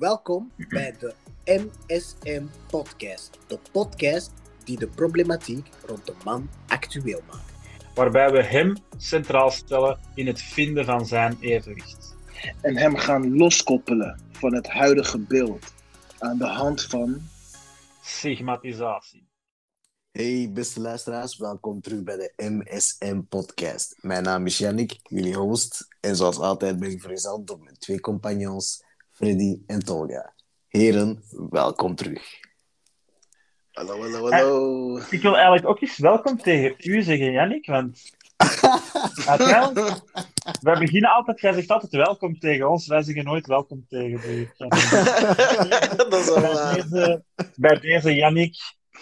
Welkom bij de MSM Podcast. De podcast die de problematiek rond de man actueel maakt. Waarbij we hem centraal stellen in het vinden van zijn evenwicht. En hem gaan loskoppelen van het huidige beeld aan de hand van Stigmatisatie. Hey beste luisteraars, welkom terug bij de MSM Podcast. Mijn naam is Yannick, jullie host. En zoals altijd ben ik verzeld door mijn twee compagnons, Freddy en Tolga. Heren, welkom terug. Hallo, hallo, hallo. Ik wil eigenlijk ook eens welkom tegen u zeggen, Yannick, want uiteindelijk, wij beginnen altijd, jij zegt altijd welkom tegen ons, wij zeggen nooit welkom tegen u. dat is wel Bij deze, bij deze Yannick,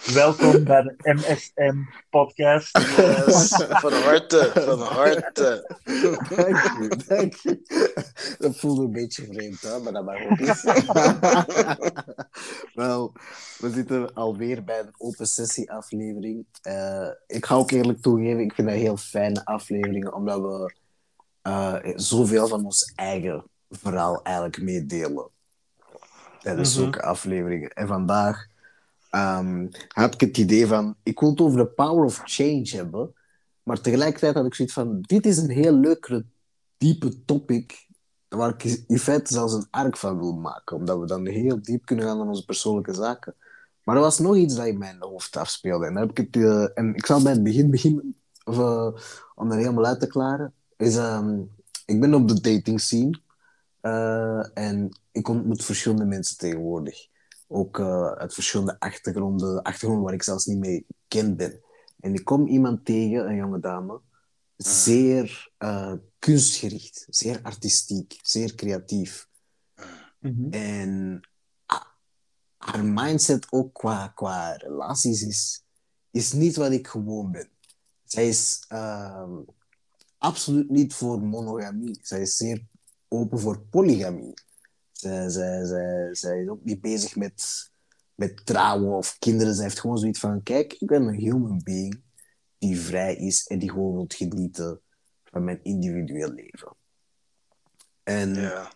welkom bij de MSM-podcast. Yes, van harte, van harte. Dank je, dank je. Dat voelde een beetje vreemd, hè? maar dat mag ook niet. Wel, we zitten alweer bij een open sessie aflevering. Eh, ik ga ook eerlijk toegeven, ik vind dat een heel fijne afleveringen, omdat we eh, zoveel van ons eigen verhaal eigenlijk meedelen. Tijdens Mhm. zulke afleveringen. En vandaag ehm, had ik het idee van, ik wil het over de power of change hebben, maar tegelijkertijd had ik zoiets van, dit is een heel leuke, diepe topic, waar ik in feite zelfs een arc van wil maken, omdat we dan heel diep kunnen gaan in onze persoonlijke zaken. Maar er was nog iets dat in mijn hoofd afspeelde. En, heb ik, het, eh, en ik zal bij het begin beginnen, eh, om dat helemaal uit te klaren. Is, ehm, ik ben op de dating scene eh, en ik ontmoet verschillende mensen tegenwoordig. Ook eh, uit verschillende achtergronden, achtergronden waar ik zelfs niet mee bekend ben. En ik kom iemand tegen, een jonge dame, zeer eh, kunstgericht, zeer artistiek, zeer creatief. Mhm. En ah, haar mindset ook qua, qua relaties is, is niet wat ik gewoon ben. Zij is ehm, absoluut niet voor monogamie. Zij is zeer open voor polygamie. Zij, zij, zij, zij is ook niet bezig met, met trouwen of kinderen. Zij heeft gewoon zoiets van: kijk, ik ben een human being die vrij is en die gewoon wil genieten van mijn individueel leven. En Ja.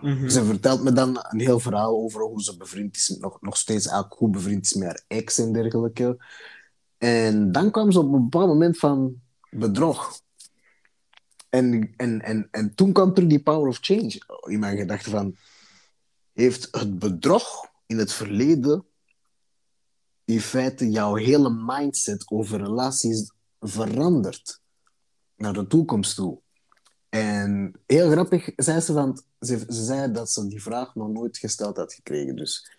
Mhm. ze vertelt me dan een heel verhaal over hoe ze bevriend is, nog, nog steeds eigenlijk goed bevriend is met haar ex en dergelijke. En dan kwam ze op een bepaald moment van bedrog. En, en, en, en toen kwam terug die power of change in mijn gedachten van... Heeft het bedrog in het verleden in feite jouw hele mindset over relaties veranderd naar de toekomst toe? En heel grappig zei ze, van, ze, ze zei dat ze die vraag nog nooit gesteld had gekregen. Dus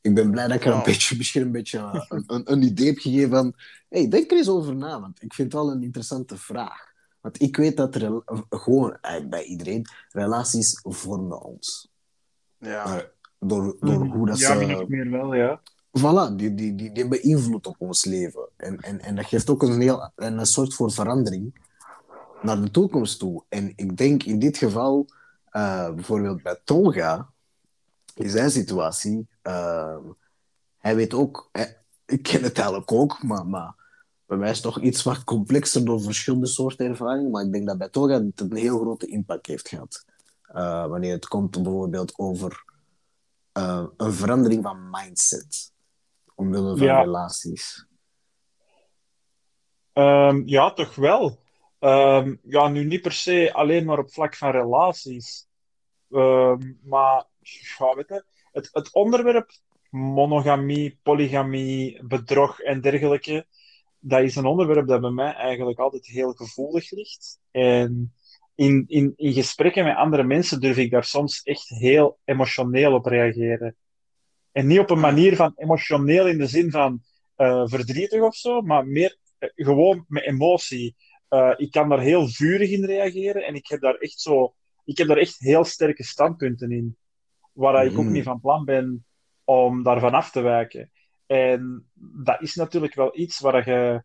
ik ben blij dat ik haar een beetje, misschien een beetje een, een, een idee heb gegeven van... hey, denk er eens over na, want ik vind het wel een interessante vraag. Want ik weet dat er gewoon bij iedereen relaties vormen ons. Ja. Maar door, door hoe dat ja, ze... min of meer wel, ja. Voilà, die, die, die, die hebben invloed op ons leven. En, en, en dat geeft ook een, heel, een soort voor verandering naar de toekomst toe. En ik denk in dit geval, eh, bijvoorbeeld bij Tolga, in zijn situatie, eh, hij weet ook, eh, ik ken het eigenlijk ook, maar, maar bij mij is het toch iets wat complexer door verschillende soorten ervaringen. Maar ik denk dat bij Tolga het een heel grote impact heeft gehad. Eh, wanneer het komt bijvoorbeeld over eh, een verandering van mindset omwille van Ja. relaties. Ehm, ja, toch wel. Ehm, ja, nu niet per se alleen maar op vlak van relaties. Ehm, maar ja, weet je, het, het onderwerp monogamie, polygamie, bedrog en dergelijke, dat is een onderwerp dat bij mij eigenlijk altijd heel gevoelig ligt. En in, in, in gesprekken met andere mensen durf ik daar soms echt heel emotioneel op reageren. En niet op een manier van emotioneel in de zin van eh, verdrietig of zo, maar meer eh, gewoon met emotie. Eh, ik kan daar heel vurig in reageren en ik heb daar echt zo, ik heb daar echt heel sterke standpunten in, waar ik ook Mm. niet van plan ben om daarvan af te wijken. En dat is natuurlijk wel iets waar je,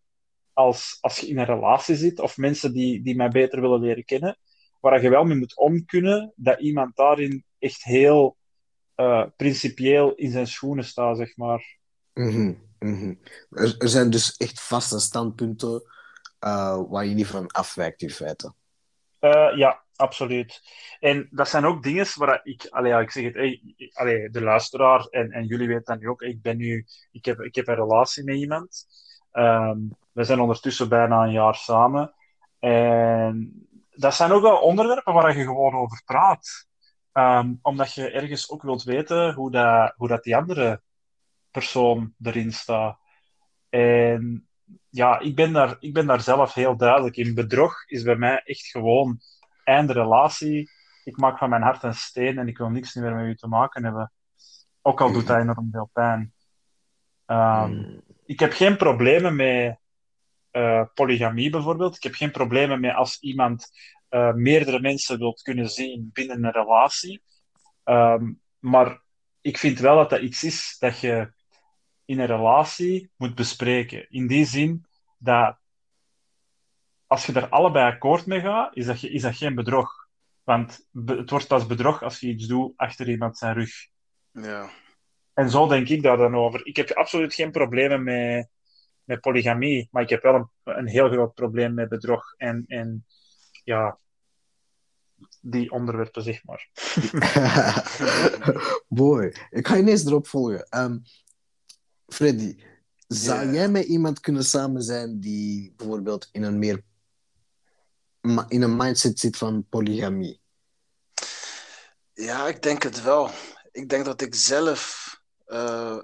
als, als je in een relatie zit, of mensen die, die mij beter willen leren kennen, waar je wel mee moet omkunnen, dat iemand daarin echt heel eh, principieel in zijn schoenen staat, zeg maar. Mhm, mhm. Er, er zijn dus echt vaste standpunten eh, waar je niet van afwijkt in feite. Eh, ja, absoluut. En dat zijn ook dingen waar ik, allee, ja, ik zeg het, hey, de luisteraar en, en jullie weten dat nu ook, ik ben nu, ik heb, ik heb een relatie met iemand. Ehm, we zijn ondertussen bijna een jaar samen. En dat zijn ook wel onderwerpen waar je gewoon over praat. Ehm, omdat je ergens ook wilt weten hoe, dat, hoe dat die andere persoon erin staat. En ja, ik ben, daar, ik ben daar zelf heel duidelijk in. Bedrog is bij mij echt gewoon einde relatie. Ik maak van mijn hart een steen en ik wil niks meer met u te maken hebben. Ook al doet dat enorm veel pijn. Ehm, hmm. Ik heb geen problemen met uh, polygamie bijvoorbeeld. Ik heb geen problemen met als iemand uh, meerdere mensen wilt kunnen zien binnen een relatie. Ehm, maar ik vind wel dat dat iets is dat je in een relatie moet bespreken. In die zin dat als je er allebei akkoord mee gaat, is dat, is dat geen bedrog. Want het wordt pas bedrog als je iets doet achter iemand zijn rug. Ja. En zo denk ik daar dan over. Ik heb absoluut geen problemen met, met polygamie, maar ik heb wel een, een heel groot probleem met bedrog. En, en ja, die onderwerpen, zeg maar. Mooi. Ik ga ineens erop volgen. Um, Freddy, zou jij met iemand kunnen samen zijn die bijvoorbeeld in een meer in een mindset zit van polygamie? Ja, ik denk het wel. Ik denk dat ik zelf. Uh,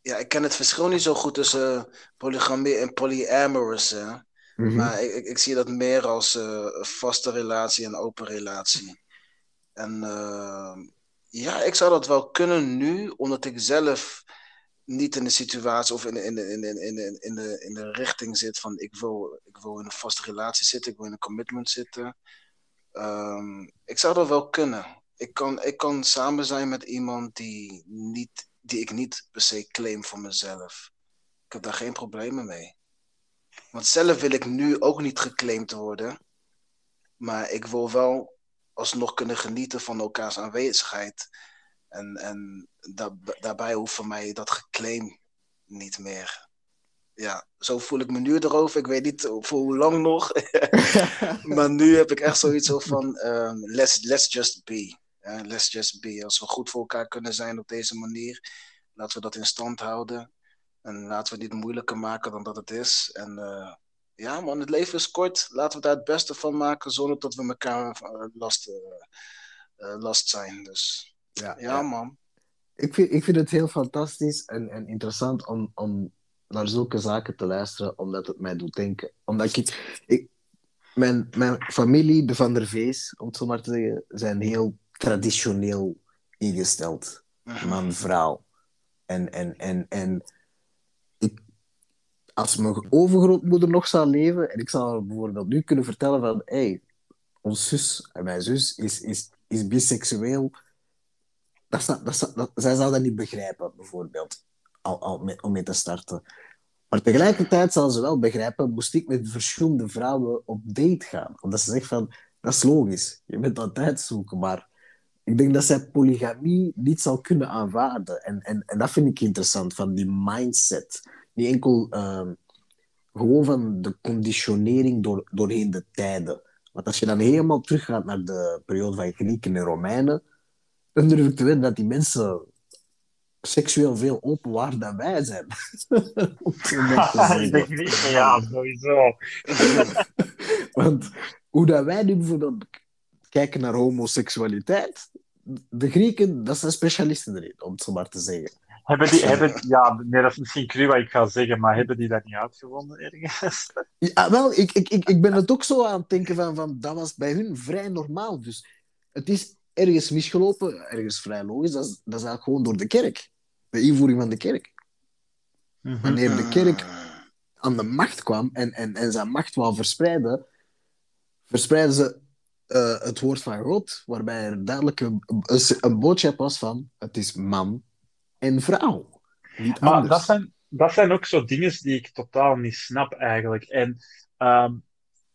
ja, ik ken het verschil niet zo goed tussen polygamie en polyamorous. Hè? Mhm. Maar ik, ik, zie dat meer als uh, vaste relatie en open relatie. En uh, ja, ik zou dat wel kunnen nu, omdat ik zelf niet in de situatie of in de, in de, in de, in de, in de, in de richting zit van ik wil, ik wil in een vaste relatie zitten, ik wil in een commitment zitten. Um, ik zou dat wel kunnen. Ik kan, ik kan samen zijn met iemand die, niet, die ik niet per se claim voor mezelf. Ik heb daar geen problemen mee. Want zelf wil ik nu ook niet geclaimd worden. Maar ik wil wel alsnog kunnen genieten van elkaars aanwezigheid. En, en daarbij hoeft voor mij dat geclaim niet meer. Ja, zo voel ik me nu erover. Ik weet niet voor hoe lang nog. maar nu heb ik echt zoiets van: um, let's, let's just be. let's just be. Als we goed voor elkaar kunnen zijn op deze manier, laten we dat in stand houden. En laten we het niet moeilijker maken dan dat het is. En uh, ja, man, het leven is kort. Laten we daar het beste van maken zonder dat we elkaar uh, last, uh, last zijn. Dus ja, ja, man. Ik vind, ik vind het heel fantastisch en, en interessant om, om naar zulke zaken te luisteren, omdat het mij doet denken. Omdat ik, ik mijn, mijn familie, de Van der Vees, om het zo maar te zeggen, zijn heel traditioneel ingesteld. Mhm. Man, vrouw. En, en, en, en ik, als mijn overgrootmoeder nog zou leven, en ik zou bijvoorbeeld nu kunnen vertellen van, hey, ons zus en mijn zus is, is, is biseksueel, dat, dat, dat, zij zou dat niet begrijpen, bijvoorbeeld, al, al om mee te starten. Maar tegelijkertijd zal ze wel begrijpen, moest ik met verschillende vrouwen op date gaan. Omdat ze zegt van, dat is logisch, je bent aan tijd zoeken, maar ik denk dat zij polygamie niet zal kunnen aanvaarden. En, en, en dat vind ik interessant, van die mindset. Niet enkel uh, gewoon van de conditionering door, doorheen de tijden. Want als je dan helemaal teruggaat naar de periode van Grieken en Romeinen, dan durf ik te weten dat die mensen seksueel veel open waren dan wij zijn. ik denk niet, ja, sowieso. Want hoe dat wij nu bijvoorbeeld kijken naar homoseksualiteit, de Grieken, dat zijn specialisten erin, om het zo maar te zeggen. Hebben die, hebben, ja, nee, dat is misschien cru wat ik ga zeggen, maar hebben die dat niet uitgevonden ergens? Ja, wel, ik, ik, ik, ik ben het ook zo aan het denken van, van, dat was bij hun vrij normaal. Dus het is ergens misgelopen, ergens vrij logisch, dat is, dat is eigenlijk gewoon door de kerk. De invoering van de kerk. Mhm. Wanneer de kerk aan de macht kwam en, en, en zijn macht wou verspreiden, verspreidden ze uh, het woord van God, waarbij er duidelijk een, een, boodschap was van het is man en vrouw. Niet maar dat zijn, dat zijn ook zo dingen die ik totaal niet snap eigenlijk. En um,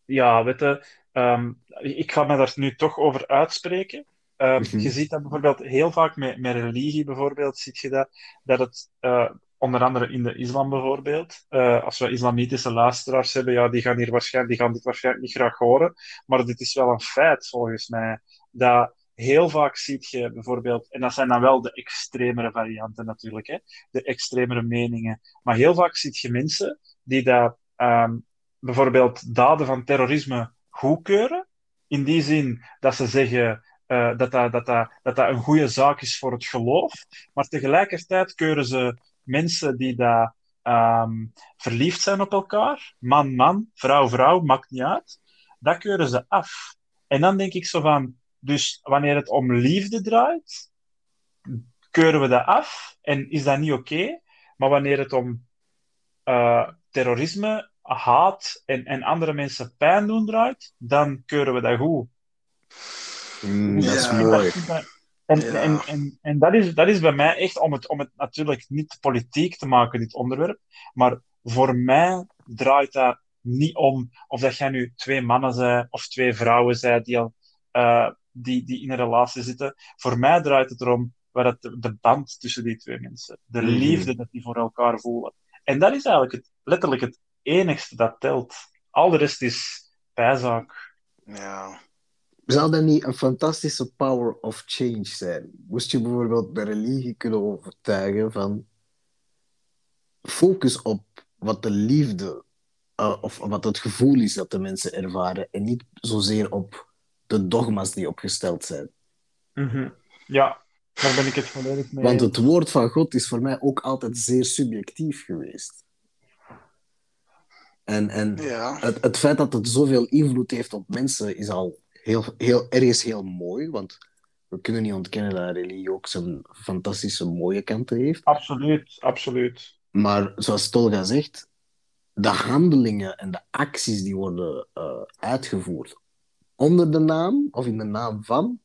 ja, weet je, um, ik ga me daar nu toch over uitspreken. Um, Je ziet dat bijvoorbeeld heel vaak met, met religie, bijvoorbeeld, zie je dat, dat het uh, onder andere in de islam bijvoorbeeld. Eh, als we islamitische luisteraars hebben, ja, die gaan, hier waarschijnlijk, die gaan dit waarschijnlijk niet graag horen. Maar dit is wel een feit, volgens mij. Dat heel vaak ziet je bijvoorbeeld, en dat zijn dan wel de extremere varianten natuurlijk, hè, de extremere meningen. Maar heel vaak ziet je mensen die dat, ehm, bijvoorbeeld daden van terrorisme goedkeuren. In die zin dat ze zeggen uh, dat, dat, dat, dat, een goede zaak is voor het geloof. Maar tegelijkertijd keuren ze mensen die daar um, verliefd zijn op elkaar, man, man, vrouw, vrouw, maakt niet uit, dat keuren ze af. En dan denk ik zo van, dus wanneer het om liefde draait, keuren we dat af en is dat niet oké. Maar wanneer het om uh, terrorisme, haat en, en andere mensen pijn doen draait, dan keuren we dat goed. Mm, dat is mooi. En, ja. en, en, en dat, is, dat is bij mij echt om het, om het natuurlijk niet politiek te maken, dit onderwerp. Maar voor mij draait dat niet om of dat jij nu twee mannen bent of twee vrouwen zijn die, al, uh, die, die in een relatie zitten. Voor mij draait het erom waar het, de band tussen die twee mensen, de mm. liefde dat die voor elkaar voelen. En dat is eigenlijk het, letterlijk het enigste dat telt. Al de rest is bijzaak. Ja zou dat niet een fantastische power of change zijn? Moest je bijvoorbeeld de religie kunnen overtuigen van focus op wat de liefde uh, of wat het gevoel is dat de mensen ervaren en niet zozeer op de dogma's die opgesteld zijn. Mm -hmm. Ja, daar ben ik het volledig mee. Want het woord van God is voor mij ook altijd zeer subjectief geweest. En, en ja. het, het feit dat het zoveel invloed heeft op mensen is al heel, heel, ergens heel mooi, want we kunnen niet ontkennen dat religie ook zijn fantastische mooie kanten heeft. Absoluut, absoluut. Maar zoals Tolga zegt, de handelingen en de acties die worden uh, uitgevoerd onder de naam of in de naam van,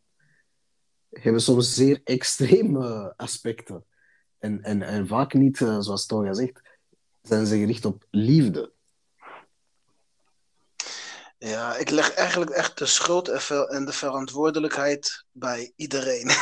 hebben soms zeer extreme aspecten. En, en, en vaak niet, uh, zoals Tolga zegt, zijn ze gericht op liefde. Ja, ik leg eigenlijk echt de schuld en de verantwoordelijkheid bij iedereen.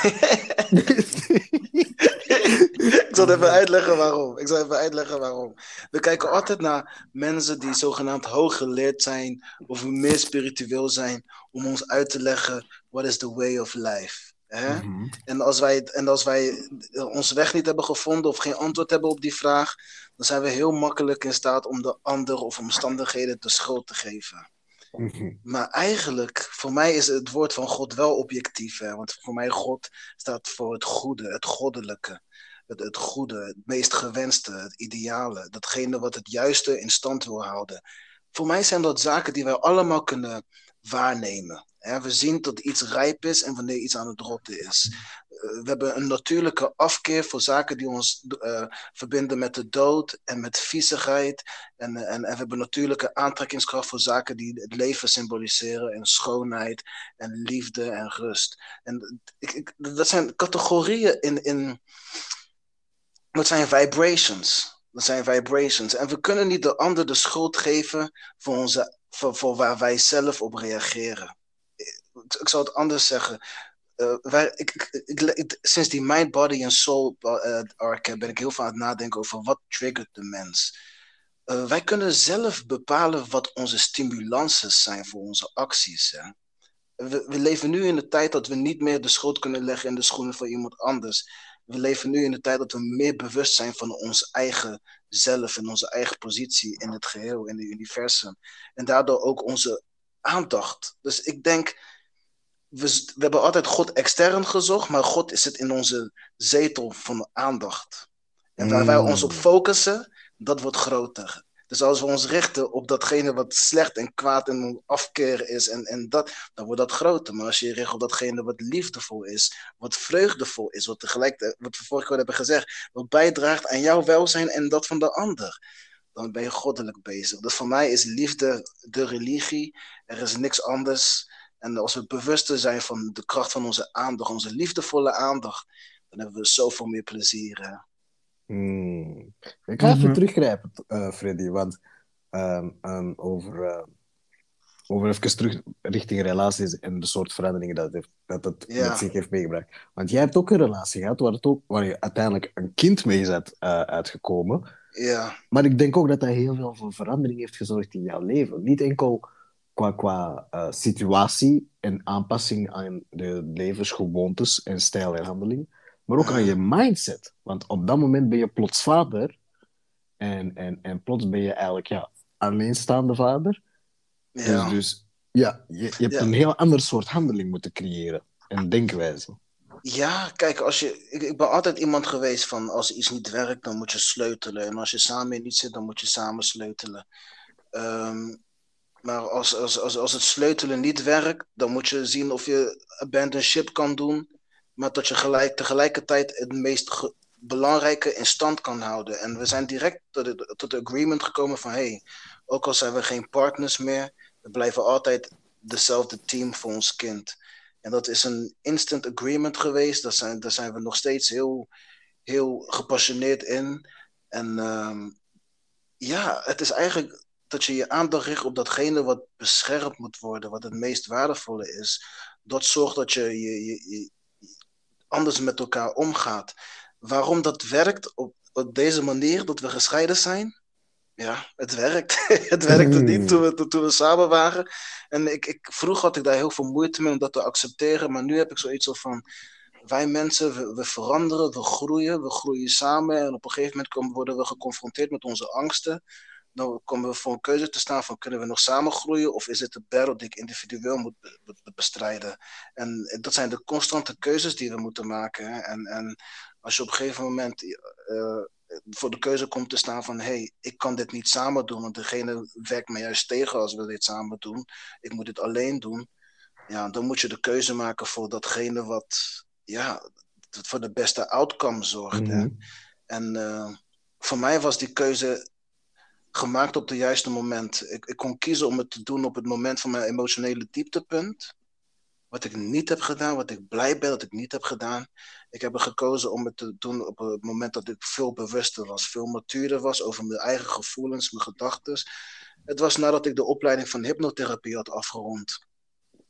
ik zal even uitleggen waarom. Ik zal even uitleggen waarom. We kijken altijd naar mensen die zogenaamd hooggeleerd zijn of meer spiritueel zijn, om ons uit te leggen what is the way of life. Hè? Mm -hmm. en, als wij, en als wij onze weg niet hebben gevonden of geen antwoord hebben op die vraag, dan zijn we heel makkelijk in staat om de ander of omstandigheden de schuld te geven. Mhm. Maar eigenlijk, voor mij is het woord van God wel objectief. Hè? Want voor mij God staat voor het goede, het goddelijke. Het, het goede, het meest gewenste, het ideale. Datgene wat het juiste in stand wil houden. Voor mij zijn dat zaken die wij allemaal kunnen waarnemen. We zien dat iets rijp is en wanneer iets aan het rotten is. Eh, we hebben een natuurlijke afkeer voor zaken die ons uh, verbinden met de dood en met viezigheid. En, en, en we hebben natuurlijke aantrekkingskracht voor zaken die het leven symboliseren. En schoonheid en liefde en rust. En ik, ik, dat zijn categorieën in, in. Dat zijn vibrations. Dat zijn vibrations. En we kunnen niet de ander de schuld geven voor, onze, voor waar wij zelf op reageren. Ik, zou het anders zeggen. Uh, wij, ik, ik, sinds die Mind, Body en Soul uh, arc ben ik heel veel aan het nadenken over wat triggert de mens. Uh, wij kunnen zelf bepalen wat onze stimulansen zijn voor onze acties. Hè? We, we, leven nu in de tijd dat we niet meer de schuld kunnen leggen in de schoenen van iemand anders. We leven nu in de tijd dat we meer bewust zijn van ons eigen zelf en onze eigen positie in het geheel, in het universum. En daardoor ook onze aandacht. Dus ik denk we, we hebben altijd God extern gezocht, maar God is het in onze zetel van aandacht. En waar wij ons op focussen, dat wordt groter. Dus als we ons richten op datgene wat slecht en kwaad en afkeer is, en, en dat, dan wordt dat groter. Maar als je je richt op datgene wat liefdevol is, wat vreugdevol is, wat tegelijk, wat we vorige keer hebben gezegd, wat bijdraagt aan jouw welzijn en dat van de ander, dan ben je goddelijk bezig. Dus voor mij is liefde de religie. Er is niks anders. En als we bewuster zijn van de kracht van onze aandacht, onze liefdevolle aandacht, dan hebben we zoveel meer plezier. Hmm. Ik ga even mm -hmm. teruggrijpen, uh, Freddy, want um, um, over uh, over even terug richting relaties en de soort veranderingen dat het, heeft, dat het Ja. met zich heeft meegebracht. Want jij hebt ook een relatie gehad waar, het ook, waar je uiteindelijk een kind mee bent eh, uitgekomen. Ja, Maar ik denk ook dat dat heel veel voor verandering heeft gezorgd in jouw leven. Niet enkel qua, qua eh, situatie en aanpassing aan de levensgewoontes en stijl en handeling, maar ook aan je mindset. Want op dat moment ben je plots vader en, en, en plots ben je eigenlijk ja, alleenstaande vader. ja. Dus, dus ja, je, je hebt Ja. een heel ander soort handeling moeten creëren en denkwijze. Ja, kijk, als je, ik, ik ben altijd iemand geweest van als iets niet werkt, dan moet je sleutelen. En als je samen in iets zit, dan moet je samen sleutelen. Ehm, maar als, als, als, als het sleutelen niet werkt, dan moet je zien of je abandon ship kan doen, maar dat je gelijk, tegelijkertijd het meest belangrijke in stand kan houden. En we zijn direct tot het, tot agreement gekomen van, hey, ook al zijn we geen partners meer, we blijven altijd dezelfde team voor ons kind. En dat is een instant agreement geweest. Daar zijn, daar zijn we nog steeds heel, heel gepassioneerd in. En ehm, ja, het is eigenlijk dat je je aandacht richt op datgene wat beschermd moet worden, wat het meest waardevolle is. Dat zorgt dat je, je, je, je anders met elkaar omgaat. Waarom dat werkt op, op deze manier, dat we gescheiden zijn? Ja, het werkt. het werkte Hmm. niet toen we, toen we samen waren. En ik, ik, vroeger had ik daar heel veel moeite mee om dat te accepteren, maar nu heb ik zoiets van, wij mensen, we, we veranderen, we groeien, we groeien samen en op een gegeven moment komen, worden we geconfronteerd met onze angsten. Dan komen we voor een keuze te staan van, kunnen we nog samen groeien of is het een battle die ik individueel moet be- be- bestrijden? En dat zijn de constante keuzes die we moeten maken. hè. En, en als je op een gegeven moment eh, voor de keuze komt te staan van, hey, ik kan dit niet samen doen, want degene werkt me juist tegen als we dit samen doen. Ik moet dit alleen doen. Ja, dan moet je de keuze maken voor datgene wat, ja, voor de beste outcome zorgt. hè. Mhm. En eh, voor mij was die keuze gemaakt op het juiste moment. Ik, ik kon kiezen om het te doen op het moment van mijn emotionele dieptepunt. Wat ik niet heb gedaan, wat ik blij ben dat ik niet heb gedaan. Ik heb er gekozen om het te doen op het moment dat ik veel bewuster was, veel matuurder was over mijn eigen gevoelens, mijn gedachten. Het was nadat ik de opleiding van hypnotherapie had afgerond.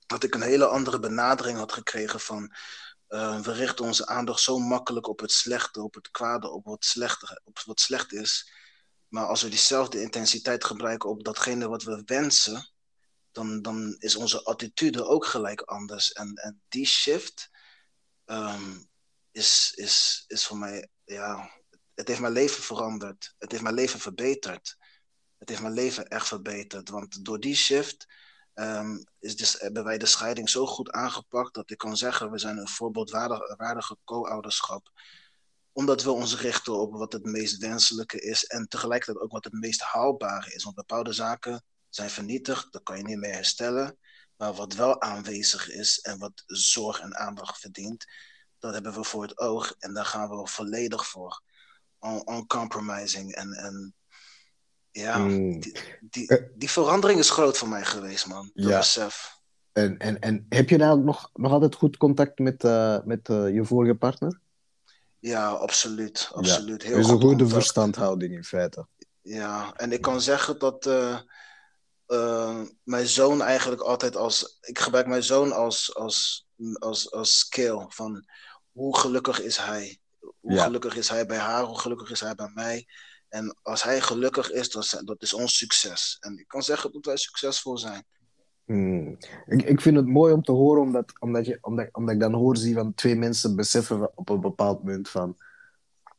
Dat ik een hele andere benadering had gekregen van uh, we richten onze aandacht zo makkelijk op het slechte, op het kwade, op wat slecht, op wat slecht is. Maar als we diezelfde intensiteit gebruiken op datgene wat we wensen, dan, dan is onze attitude ook gelijk anders. En, en die shift um, is, is, is voor mij, ja, het heeft mijn leven veranderd. Het heeft mijn leven verbeterd. Het heeft mijn leven echt verbeterd. Want door die shift um, is dus, hebben wij de scheiding zo goed aangepakt dat ik kan zeggen, we zijn een voorbeeldwaardige co-ouderschap omdat we ons richten op wat het meest wenselijke is en tegelijkertijd ook wat het meest haalbare is. Want bepaalde zaken zijn vernietigd, dat kan je niet meer herstellen. Maar wat wel aanwezig is en wat zorg en aandacht verdient, dat hebben we voor het oog en daar gaan we volledig voor. Uncompromising. En, en ja, mm. die, die, die, verandering is groot voor mij geweest, man. Dat ja. besef. En, en, en heb je nou nog, nog altijd goed contact met, uh, met uh, je vorige partner? Ja, absoluut. absoluut. Heel een goede contact. verstandhouding in feite. Ja, en ik kan zeggen dat uh, uh, mijn zoon eigenlijk altijd als. Ik gebruik mijn zoon als, als, als, als skill van hoe gelukkig is hij? Hoe ja. gelukkig is hij bij haar? Hoe gelukkig is hij bij mij? En als hij gelukkig is, dat, dat is ons succes. En ik kan zeggen dat wij succesvol zijn. Hmm. Ik, ik vind het mooi om te horen, omdat, omdat, je, omdat, omdat ik dan hoor zie van twee mensen beseffen op een bepaald moment van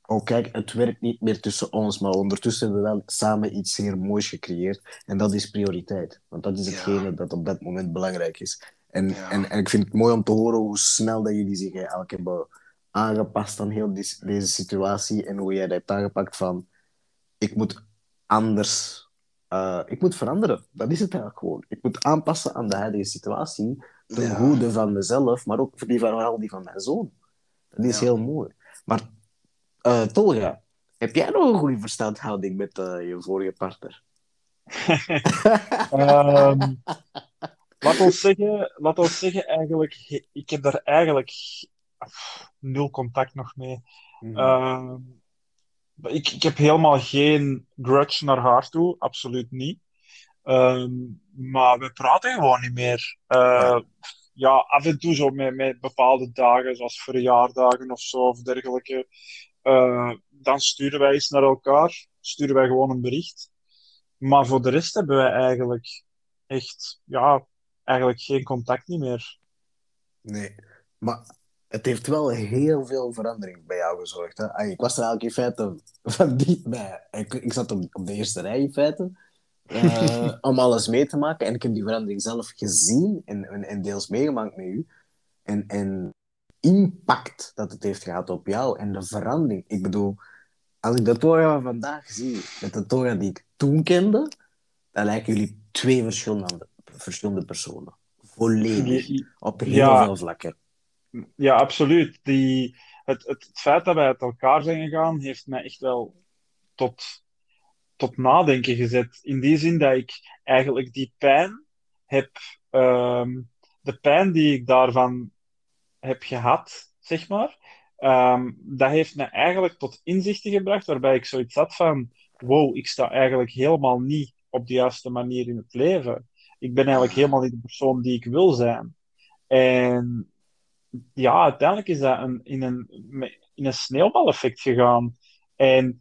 oh kijk, het werkt niet meer tussen ons, maar ondertussen hebben we wel samen iets zeer moois gecreëerd. En dat is prioriteit, want dat is hetgene ja. dat op dat moment belangrijk is. En, ja. en, en ik vind het mooi om te horen hoe snel dat jullie zich eigenlijk hebben aangepast aan heel die, deze situatie en hoe jij dat hebt aangepakt van ik moet anders uh, ik moet veranderen. Dat is het eigenlijk gewoon. Ik moet aanpassen aan de huidige situatie. Ten ja. goede van mezelf, maar ook voor die vooral die van mijn zoon. Dat is ja. heel mooi. Maar uh, Tolga, heb jij nog een goede verstandhouding met uh, je vorige partner? um, laat, ons zeggen, laat ons zeggen, eigenlijk, ik heb daar eigenlijk nul contact nog mee. Mm -hmm. Ik, ik heb helemaal geen grudge naar haar toe, absoluut niet. Ehm, maar we praten gewoon niet meer. Uh, ja. af en toe zo met, met bepaalde dagen, zoals verjaardagen of zo, of dergelijke. Uh, dan sturen wij eens naar elkaar. Sturen wij gewoon een bericht. Maar voor de rest hebben wij eigenlijk echt, ja, eigenlijk geen contact niet meer. Nee, maar het heeft wel heel veel verandering bij jou gezorgd. Hè? Ik was er eigenlijk in feite van niet bij. Ik, ik zat op, op de eerste rij in feite. Uh, om alles mee te maken. En ik heb die verandering zelf gezien en, en, en deels meegemaakt met u. En, en impact dat het heeft gehad op jou en de verandering. Ik bedoel, als ik de Torah van vandaag zie met de Torah die ik toen kende, dan lijken jullie twee verschillende, verschillende personen. Volledig. Op heel ja. veel vlakken. Ja, absoluut. Die, het, het, feit dat wij uit elkaar zijn gegaan, heeft mij echt wel tot, tot nadenken gezet. In die zin dat ik eigenlijk die pijn heb, um, de pijn die ik daarvan heb gehad, zeg maar, um, dat heeft me eigenlijk tot inzichten gebracht, waarbij ik zoiets had van, wow, ik sta eigenlijk helemaal niet op de juiste manier in het leven. Ik ben eigenlijk helemaal niet de persoon die ik wil zijn. En ja, uiteindelijk is dat een, in, een, in een sneeuwbaleffect gegaan. En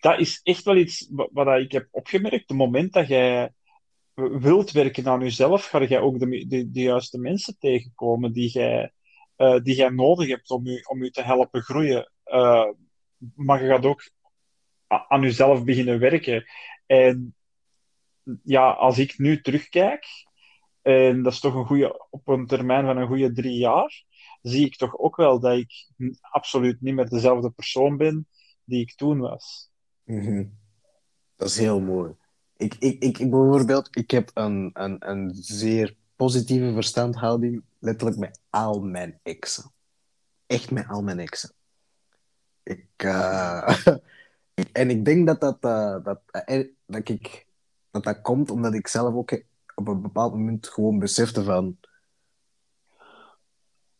dat is echt wel iets wat ik heb opgemerkt. Het moment dat jij wilt werken aan jezelf, ga jij ook de, de, de juiste mensen tegenkomen die jij, uh, die jij nodig hebt om je, om je te helpen groeien. Uh, maar je gaat ook aan jezelf beginnen werken. En ja, als ik nu terugkijk, en dat is toch een goede, op een termijn van een goede drie jaar, zie ik toch ook wel dat ik absoluut niet meer dezelfde persoon ben die ik toen was. Mhm. Dat is heel mooi. Ik, ik, ik, bijvoorbeeld, ik heb een, een, een zeer positieve verstandhouding, letterlijk met al mijn exen. Echt met al mijn exen. Ik, uh, en ik denk dat dat, uh, dat, uh, dat, ik, dat dat komt omdat ik zelf ook op een bepaald moment gewoon besefte van...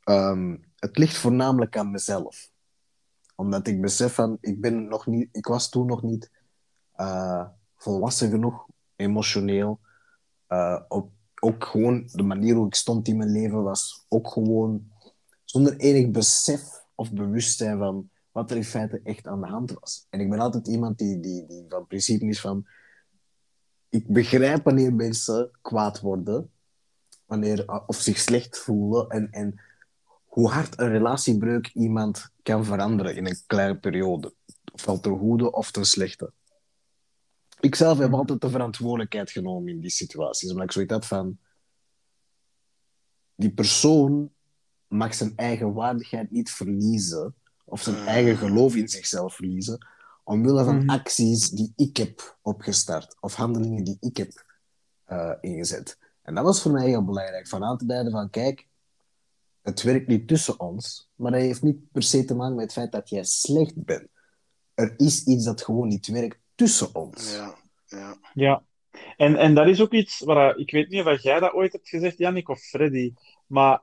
Um, het ligt voornamelijk aan mezelf. Omdat ik besef van, ik ben nog niet... Ik was toen nog niet uh, volwassen genoeg, emotioneel. Uh, op, ook gewoon de manier hoe ik stond in mijn leven was ook gewoon zonder enig besef of bewustzijn van wat er in feite echt aan de hand was. En ik ben altijd iemand die, die, die van principe is van ik begrijp wanneer mensen kwaad worden, wanneer, eh, of zich slecht voelen en, en hoe hard een relatiebreuk iemand kan veranderen in een kleine periode. Ofwel ten goede of ten slechte. Ik zelf heb altijd de verantwoordelijkheid genomen in die situaties, omdat ik zoiets had van... Die persoon mag zijn eigen waardigheid niet verliezen, of zijn eigen geloof in zichzelf verliezen, omwille van mhm. acties die ik heb opgestart of handelingen die ik heb uh, ingezet. En dat was voor mij heel belangrijk, van aan te duiden van kijk, het werkt niet tussen ons, maar dat heeft niet per se te maken met het feit dat jij slecht bent. Er is iets dat gewoon niet werkt tussen ons. Ja, ja. ja. En, en dat is ook iets waar ik weet niet of jij dat ooit hebt gezegd, Jannik of Freddy, maar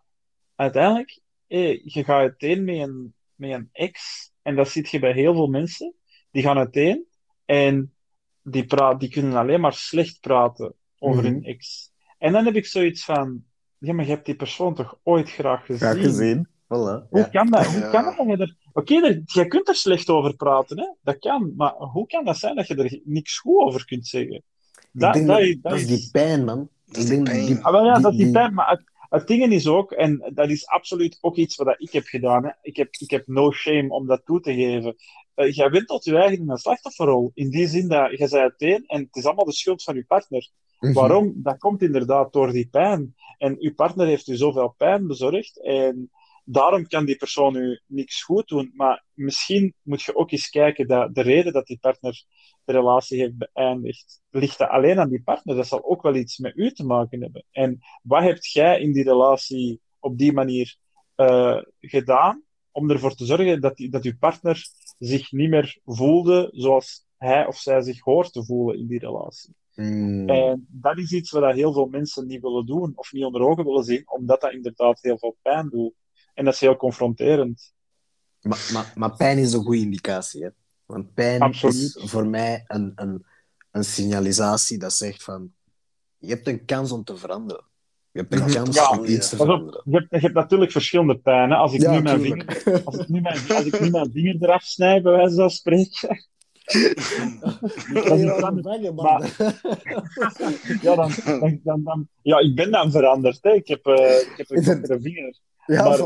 uiteindelijk, je gaat uiteen met een, met een ex, en dat ziet je bij heel veel mensen, die gaan uiteen en die, praat, die kunnen alleen maar slecht praten over mm -hmm. hun ex. En dan heb ik zoiets van, ja, maar je hebt die persoon toch ooit graag gezien? Graag gezien, voilà. Hoe ja. kan dat? Hoe kan dat? Er... Oké, okay, jij kunt er slecht over praten, hè? dat kan, maar hoe kan dat zijn dat je er niks goed over kunt zeggen? Dat, dat, dat, dat, is die pijn, man. Dat is die pijn. Ah, wel, ja, dat is die pijn, maar het, het ding is ook, en dat is absoluut ook iets wat ik heb gedaan, hè. Ik, heb, ik heb no shame om dat toe te geven uh, jij bent tot je eigen in een slachtofferrol. In die zin dat je zei uiteen en het is allemaal de schuld van je partner. Mm -hmm. Waarom? Dat komt inderdaad door die pijn. En uw partner heeft u zoveel pijn bezorgd en daarom kan die persoon u niks goed doen. Maar misschien moet je ook eens kijken dat de reden dat die partner de relatie heeft beëindigd, ligt dat alleen aan die partner. Dat zal ook wel iets met u te maken hebben. En wat hebt jij in die relatie op die manier uh, gedaan om ervoor te zorgen dat, die, dat uw partner zich niet meer voelde zoals hij of zij zich hoort te voelen in die relatie. Mm. En dat is iets wat heel veel mensen niet willen doen of niet onder ogen willen zien, omdat dat inderdaad heel veel pijn doet. En dat is heel confronterend. Maar, maar, maar pijn is een goede indicatie. Hè? Want pijn Absoluut. is voor mij een, een, een signalisatie dat zegt van je hebt een kans om te veranderen. Je hebt een Mhm. kans Ja, om iets te veranderen. je, hebt, je hebt natuurlijk verschillende pijnen. Als ik, Ja, nu mijn vinger, als, ik nu mijn, als ik nu mijn vinger eraf snijd, bij wijze van spreken, Ja, dan, dan, dan, dan- ja, ik ben dan veranderd. Hè. Ik heb, eh, ik heb een kortere vinger. Ja, Maar-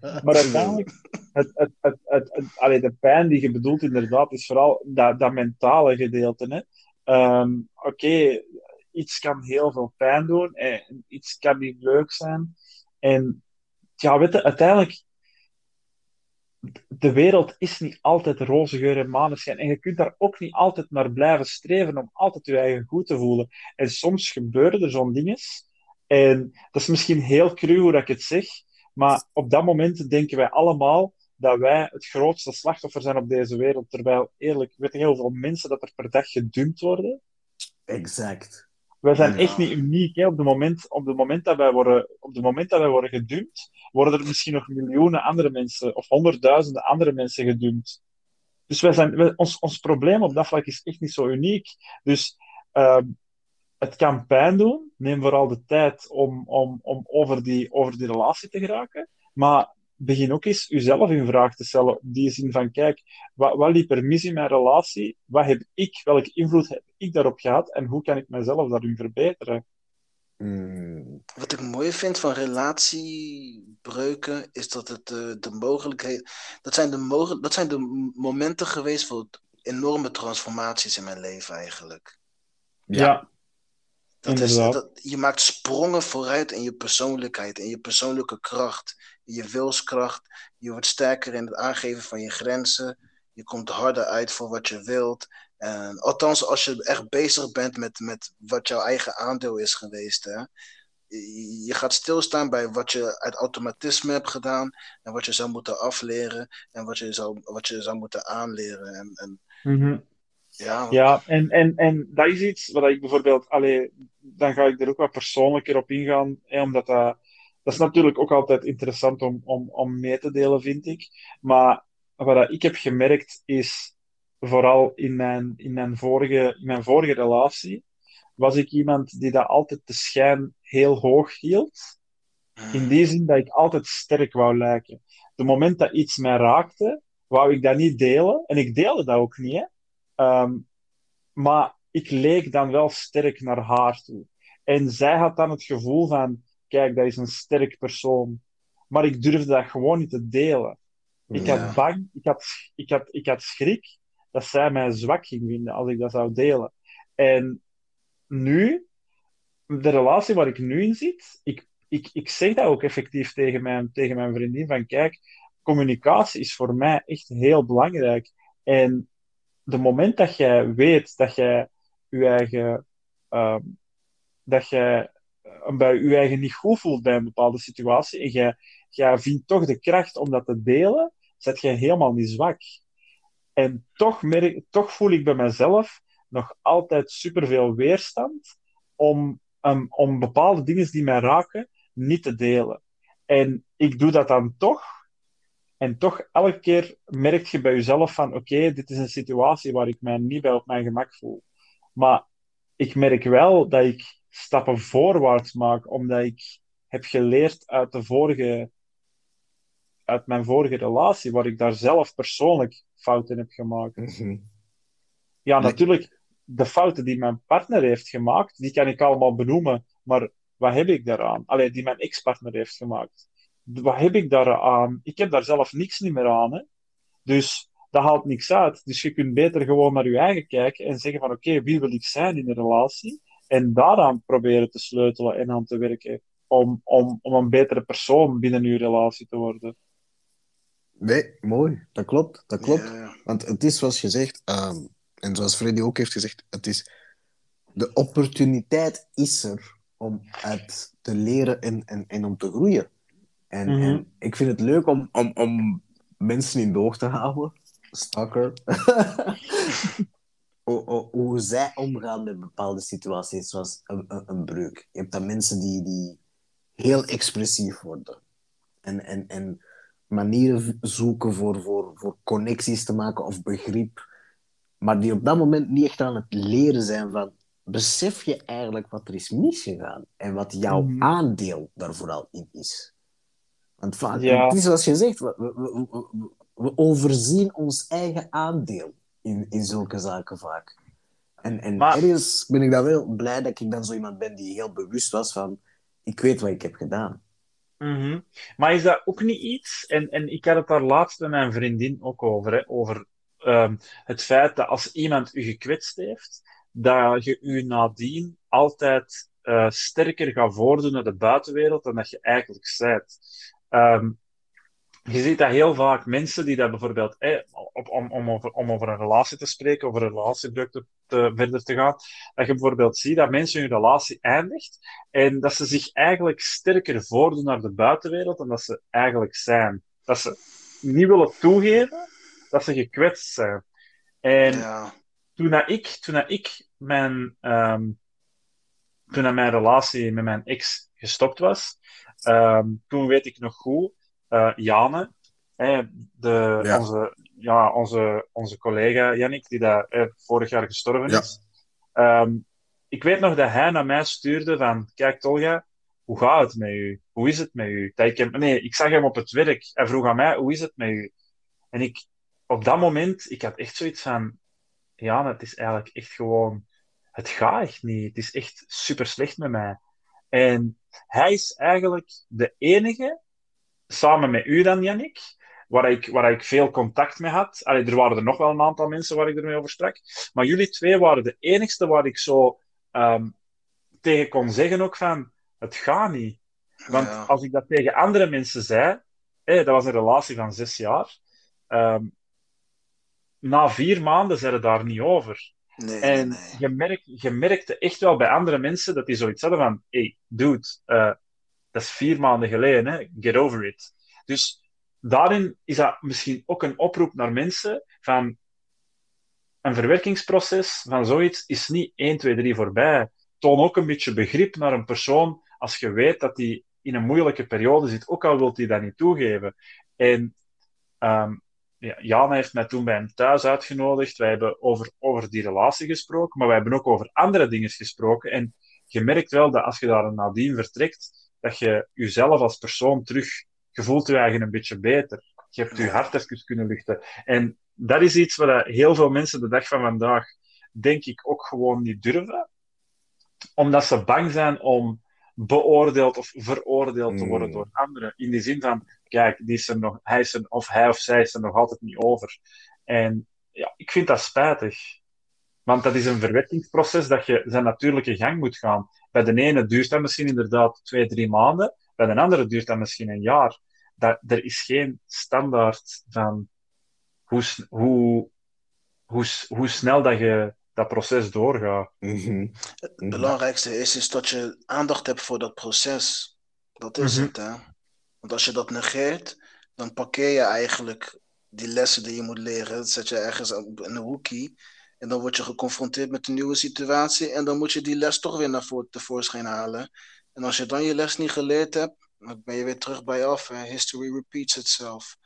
Maar uiteindelijk, het, het, het, het, allee, de pijn die je bedoelt, inderdaad, is vooral dat, dat mentale gedeelte. Ehm, Oké, iets kan heel veel pijn doen, en iets kan niet leuk zijn. En ja, weet je, uiteindelijk, de wereld is niet altijd roze geur en maneschijn. En je kunt daar ook niet altijd naar blijven streven om altijd je eigen goed te voelen. En soms gebeuren er zo'n dingen. En dat is misschien heel cru hoe ik het zeg, maar op dat moment denken wij allemaal dat wij het grootste slachtoffer zijn op deze wereld. Terwijl, eerlijk, weet je heel veel mensen dat er per dag gedumpt worden. Exact. Wij zijn Ja. echt niet uniek. Hè. Op, het moment, op, het moment dat wij worden, op het moment dat wij worden gedumpt, worden er misschien nog miljoenen andere mensen of honderdduizenden andere mensen gedumpt. Dus wij zijn, wij- ons, ons probleem op dat vlak is echt niet zo uniek. Dus ehm, het kan pijn doen. Neem vooral de tijd om, om, om over, die, over die relatie te geraken. Maar begin ook eens jezelf in vraag te stellen. In die zin van, kijk, wat, wat liep er mis in mijn relatie? Wat heb ik, welke invloed heb ik daarop gehad? En hoe kan ik mezelf daarin verbeteren? Mm, Wat ik mooi vind van relatiebreuken is dat het eh, de mogelijkheid. Dat zijn de, mogen, dat zijn de momenten geweest voor enorme transformaties in mijn leven eigenlijk. Ja. Dat is, dat, je maakt sprongen vooruit in je persoonlijkheid, in je persoonlijke kracht, je wilskracht. Je wordt sterker in het aangeven van je grenzen. Je komt harder uit voor wat je wilt. En, althans, als je echt bezig bent met, met wat jouw eigen aandeel is geweest. Hè? Je, gaat stilstaan bij wat je uit automatisme hebt gedaan. En wat je zou moeten afleren. En wat je zou, wat je zou moeten aanleren. En, en, ja, Ja, en, en, en dat is iets wat ik bijvoorbeeld, allee, dan ga ik er ook wat persoonlijker op ingaan, hè, omdat dat, dat is natuurlijk ook altijd interessant om, om, om mee te delen, vind ik. Maar wat ik heb gemerkt is, vooral in mijn, in mijn, vorige, in mijn vorige relatie, was ik iemand die dat altijd de schijn heel hoog hield. In die zin dat ik altijd sterk wou lijken. De moment dat iets mij raakte, wou ik dat niet delen. En ik deelde dat ook niet, hè. Ehm, maar ik leek dan wel sterk naar haar toe. En zij had dan het gevoel van, kijk, dat is een sterk persoon. Maar ik durfde dat gewoon niet te delen. Ik Ja. had bang, ik had, ik, had, ik had schrik dat zij mij zwak ging vinden als ik dat zou delen. En nu, de relatie waar ik nu in zit, ik, ik, ik zeg dat ook effectief tegen mijn, tegen mijn vriendin, van kijk, communicatie is voor mij echt heel belangrijk. En de moment dat jij weet dat jij je eigen, ehm, dat jij bij je eigen niet goed voelt bij een bepaalde situatie en jij, jij vindt toch de kracht om dat te delen, zet jij helemaal niet zwak. En toch, merk, toch voel ik bij mezelf nog altijd superveel weerstand om, um, om bepaalde dingen die mij raken niet te delen. En ik doe dat dan toch. En toch elke keer merk je bij jezelf van oké, dit is een situatie waar ik mij niet bij op mijn gemak voel. Maar ik merk wel dat ik stappen voorwaarts maak, omdat ik heb geleerd uit de vorige uit mijn vorige relatie, waar ik daar zelf persoonlijk fouten heb gemaakt. Mhm. Ja, Nee. natuurlijk, de fouten die mijn partner heeft gemaakt, die kan ik allemaal benoemen, maar wat heb ik daaraan? Allee, die mijn ex-partner heeft gemaakt. Wat heb ik daaraan? Ik heb daar zelf niks niet meer aan. Hè? Dus dat haalt niks uit. Dus je kunt beter gewoon naar je eigen kijken en zeggen van oké, wie wil ik zijn in een relatie? En daaraan proberen te sleutelen en aan te werken om, om, om een betere persoon binnen je relatie te worden. Nee, mooi. Dat klopt. Dat klopt. Ja, Want het is zoals je zegt, ehm, en zoals Freddy ook heeft gezegd, het is, de opportuniteit is er om uit te leren en, en, en om te groeien. En, Mhm. en ik vind het leuk om, om, om mensen in doog te houden. Stalker. hoe, zij omgaan met bepaalde situaties, zoals een, een, een breuk. Je hebt dan mensen die, die heel expressief worden. En, en, en manieren zoeken voor, voor, voor connecties te maken of begrip. Maar die op dat moment niet echt aan het leren zijn van... besef je eigenlijk wat er is misgegaan en wat jouw Mhm. aandeel daar vooral in is. Want vaak, Ja. het is zoals je zegt, we, we, we- we- we overzien ons eigen aandeel in, in zulke zaken vaak. En, en Maar- ergens ben ik dan wel blij dat ik dan zo iemand ben die heel bewust was van, ik weet wat ik heb gedaan. Mhm. Maar is dat ook niet iets, en, en ik had het daar laatst met mijn vriendin ook over, hè, over ehm, het feit dat als iemand u gekwetst heeft, dat je u nadien altijd eh, sterker gaat voordoen naar de buitenwereld dan dat je eigenlijk bent. Je ziet dat heel vaak mensen die dat bijvoorbeeld, eh, op, om, om, over, om over een relatie te spreken, over een relatiebreuk te, te- verder te gaan, dat je bijvoorbeeld ziet dat mensen hun relatie eindigt en dat ze zich eigenlijk sterker voordoen naar de buitenwereld dan dat ze eigenlijk zijn. Dat ze niet willen toegeven dat ze gekwetst zijn. En Ja. toen, dat ik, toen dat ik mijn, ehm, toen dat mijn relatie met mijn ex gestopt was, ehm, toen weet ik nog goed, Jane, hè, de, Ja. Onze, ja, onze, onze collega Jannik, die daar eh, vorig jaar gestorven Ja. is. Ehm, ik weet nog dat hij naar mij stuurde van, kijk Tolga, hoe gaat het met u? Hoe is het met u? Dat ik hem, nee, ik zag hem op het werk. Hij vroeg aan mij, hoe is het met u? En ik, op dat moment, ik had echt zoiets van, ja, het is eigenlijk echt gewoon, het gaat echt niet. Het is echt super slecht met mij. En hij is eigenlijk de enige, samen met u dan, Jannik, waar ik, waar ik veel contact mee had. Allee, er waren er nog wel een aantal mensen waar ik ermee over sprak. Maar jullie twee waren de enigste waar ik zo ehm, tegen kon zeggen ook van, het gaat niet. Want Ja. als ik dat tegen andere mensen zei, hé, dat was een relatie van zes jaar, ehm, na vier maanden zijn het daar niet over. Nee, En nee. je, merk, je merkte echt wel bij andere mensen dat die zoiets hadden van, hey, dude, eh, dat is vier maanden geleden, hè? get over it. Dus daarin is dat misschien ook een oproep naar mensen van een verwerkingsproces van zoiets is niet 1, 2, 3 voorbij. Toon ook een beetje begrip naar een persoon als je weet dat hij in een moeilijke periode zit, ook al wilt hij dat niet toegeven. En ehm, ja, Jan heeft mij toen bij hem thuis uitgenodigd. Wij hebben over, over die relatie gesproken, maar wij hebben ook over andere dingen gesproken. En je merkt wel dat als je daar nadien vertrekt, dat je jezelf als persoon terug, je voelt je eigen een beetje beter. Je hebt je hart even kunnen luchten. En dat is iets wat heel veel mensen de dag van vandaag, denk ik, ook gewoon niet durven. Omdat ze bang zijn om beoordeeld of veroordeeld te worden Mm. door anderen. In die zin van, kijk, die is er nog, hij is er, of hij of zij is er nog altijd niet over. En ja, ik vind dat spijtig. Want dat is een verwerkingsproces dat je zijn natuurlijke gang moet gaan. Bij de ene duurt dat misschien inderdaad twee, drie maanden. Bij de andere duurt dat misschien een jaar. Dat, er is geen standaard van hoe, hoe, hoe, hoe snel dat je dat proces doorgaat. Mhm. Het belangrijkste is, is dat je aandacht hebt voor dat proces. Dat is Mhm. het, hè. Want als je dat negeert, dan parkeer je eigenlijk die lessen die je moet leren. Dat zet je ergens op- in een hoekie. En dan word je geconfronteerd met een nieuwe situatie. En dan moet je die les toch weer naar voor, tevoorschijn halen. En als je dan je les niet geleerd hebt, dan ben je weer terug bij af. Hè. History repeats itself.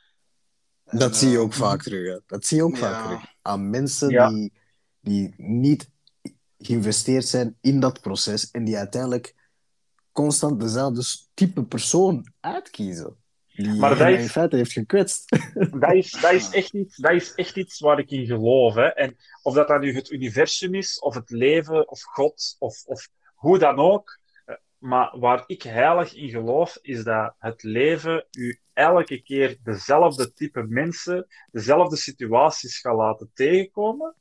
En, Dat zie je eh, ook vaak terug. Hè. Dat zie je ook Ja. vaak terug. Aan mensen Ja. die, die niet geïnvesteerd zijn in dat proces en die uiteindelijk constant dezelfde type persoon uitkiezen. Maar dat is- in feite heeft gekwetst. Dat is, dat, is echt iets, dat is echt iets waar ik in geloof. Hè. En of dat dan nu het universum is, of het leven, of God, of, of hoe dan ook. Maar waar ik heilig in geloof, is dat het leven u elke keer dezelfde type mensen, dezelfde situaties gaat laten tegenkomen,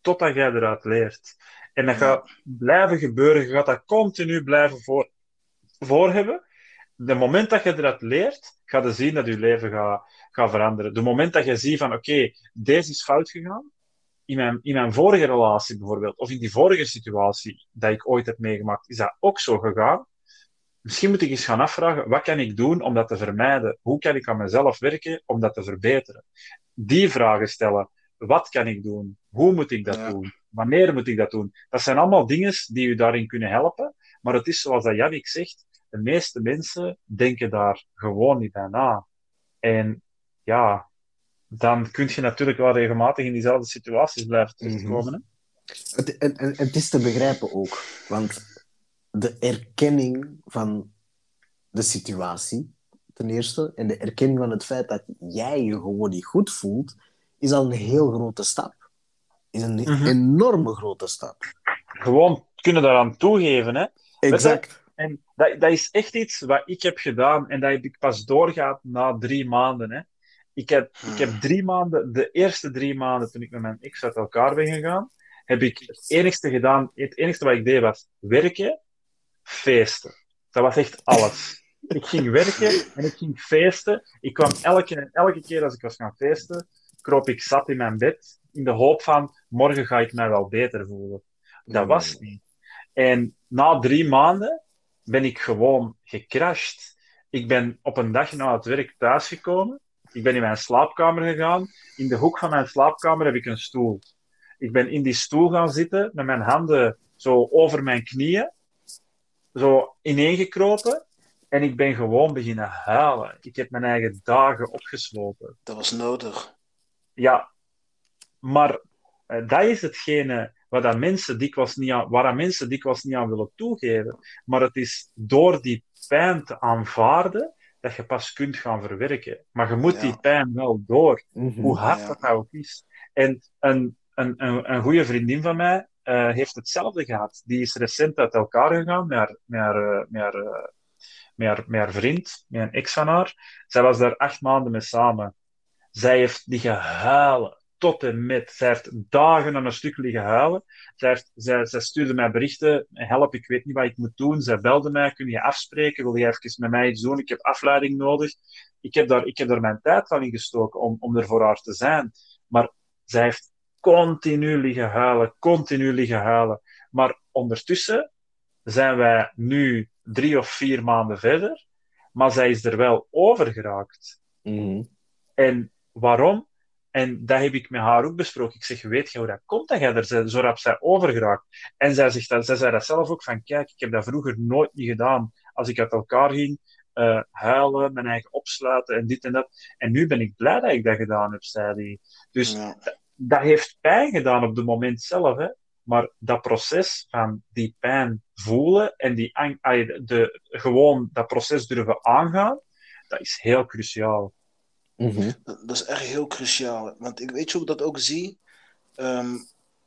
totdat jij eruit leert. En dat gaat blijven gebeuren. Je gaat dat continu blijven voor, voor hebben. De moment dat je eruit leert, ga je zien dat je leven gaat, gaat veranderen. De moment dat je ziet van, oké, deze is fout gegaan, in mijn, in mijn vorige relatie bijvoorbeeld, of in die vorige situatie dat ik ooit heb meegemaakt, is dat ook zo gegaan. Misschien moet ik eens gaan afvragen, wat kan ik doen om dat te vermijden? Hoe kan ik aan mezelf werken om dat te verbeteren? Die vragen stellen. Wat kan ik doen? Hoe moet ik dat Ja. doen? Wanneer moet ik dat doen? Dat zijn allemaal dingen die u daarin kunnen helpen. Maar het is zoals dat Jannik zegt, de meeste mensen denken daar gewoon niet bij na. En ja, dan kun je natuurlijk wel regelmatig in diezelfde situaties blijven terechtkomen. hè. Het, en, en, het is te begrijpen ook, want de erkenning van de situatie, ten eerste, en de erkenning van het feit dat jij je gewoon niet goed voelt, is al een heel grote stap. Is een Mhm. enorme grote stap. Gewoon kunnen daaraan toegeven, hè. Exact. En dat, dat is echt iets wat ik heb gedaan en dat heb ik pas doorgaat na drie maanden. Hè. Ik, heb, ik heb drie maanden, de eerste drie maanden toen ik met mijn ex uit elkaar ben gegaan, heb ik het enigste gedaan, het enigste wat ik deed was werken, feesten. Dat was echt alles. Ik ging werken en ik ging feesten. Ik kwam elke, elke keer als ik was gaan feesten, kroop ik zat in mijn bed in de hoop van morgen ga ik mij wel beter voelen. Dat was het niet. En na drie maanden ben ik gewoon gecrashed. Ik ben op een dag na het werk thuisgekomen. Ik ben in mijn slaapkamer gegaan. In de hoek van mijn slaapkamer heb ik een stoel. Ik ben in die stoel gaan zitten met mijn handen zo over mijn knieën, zo ineengekropen. En ik ben gewoon beginnen huilen. Ik heb mijn eigen dagen opgesloten. Dat was nodig. Ja, maar eh, dat is hetgene waar dat mensen dikwijls niet aan, waar dat mensen dikwijls niet aan willen toegeven. Maar het is door die pijn te aanvaarden dat je pas kunt gaan verwerken. Maar je moet Ja. die pijn wel door, Mhm. hoe hard Ja. dat nou ook is. En een, een, een, een goede vriendin van mij eh, heeft hetzelfde gehad. Die is recent uit elkaar gegaan met haar, met haar, eh, met haar, eh, met haar, met haar vriend, met een ex van haar. Zij was daar acht maanden mee samen. Zij heeft liggen huilen tot en met. Zij heeft dagen aan een stuk liggen huilen. Zij, heeft, zij, zij stuurde mij berichten. Help, ik weet niet wat ik moet doen. Zij belde mij. Kun je afspreken? Wil je even met mij iets doen? Ik heb afleiding nodig. Ik heb daar, ik heb daar mijn tijd van in gestoken om, om er voor haar te zijn. Maar zij heeft continu liggen huilen. Continu liggen huilen. Maar ondertussen zijn wij nu drie of vier maanden verder. Maar zij is er wel over geraakt. Mhm. En waarom? En dat heb ik met haar ook besproken. Ik zeg, weet je hoe dat komt dat jij er zo- rap zij over geraakt? En zij, zegt dat, zij zei dat zelf ook van, kijk, ik heb dat vroeger nooit niet gedaan. Als ik uit elkaar ging, eh, huilen, mijn eigen opsluiten en dit en dat. En nu ben ik blij dat ik dat gedaan heb, zei die. Dus Ja. dat heeft pijn gedaan op het moment zelf, hè. Maar dat proces van die pijn voelen en die, ang- ai, de, gewoon dat proces durven aangaan, dat is heel cruciaal. Mhm. Dat, is echt heel cruciaal. Want ik weet je hoe ik dat ook zie. Ehm,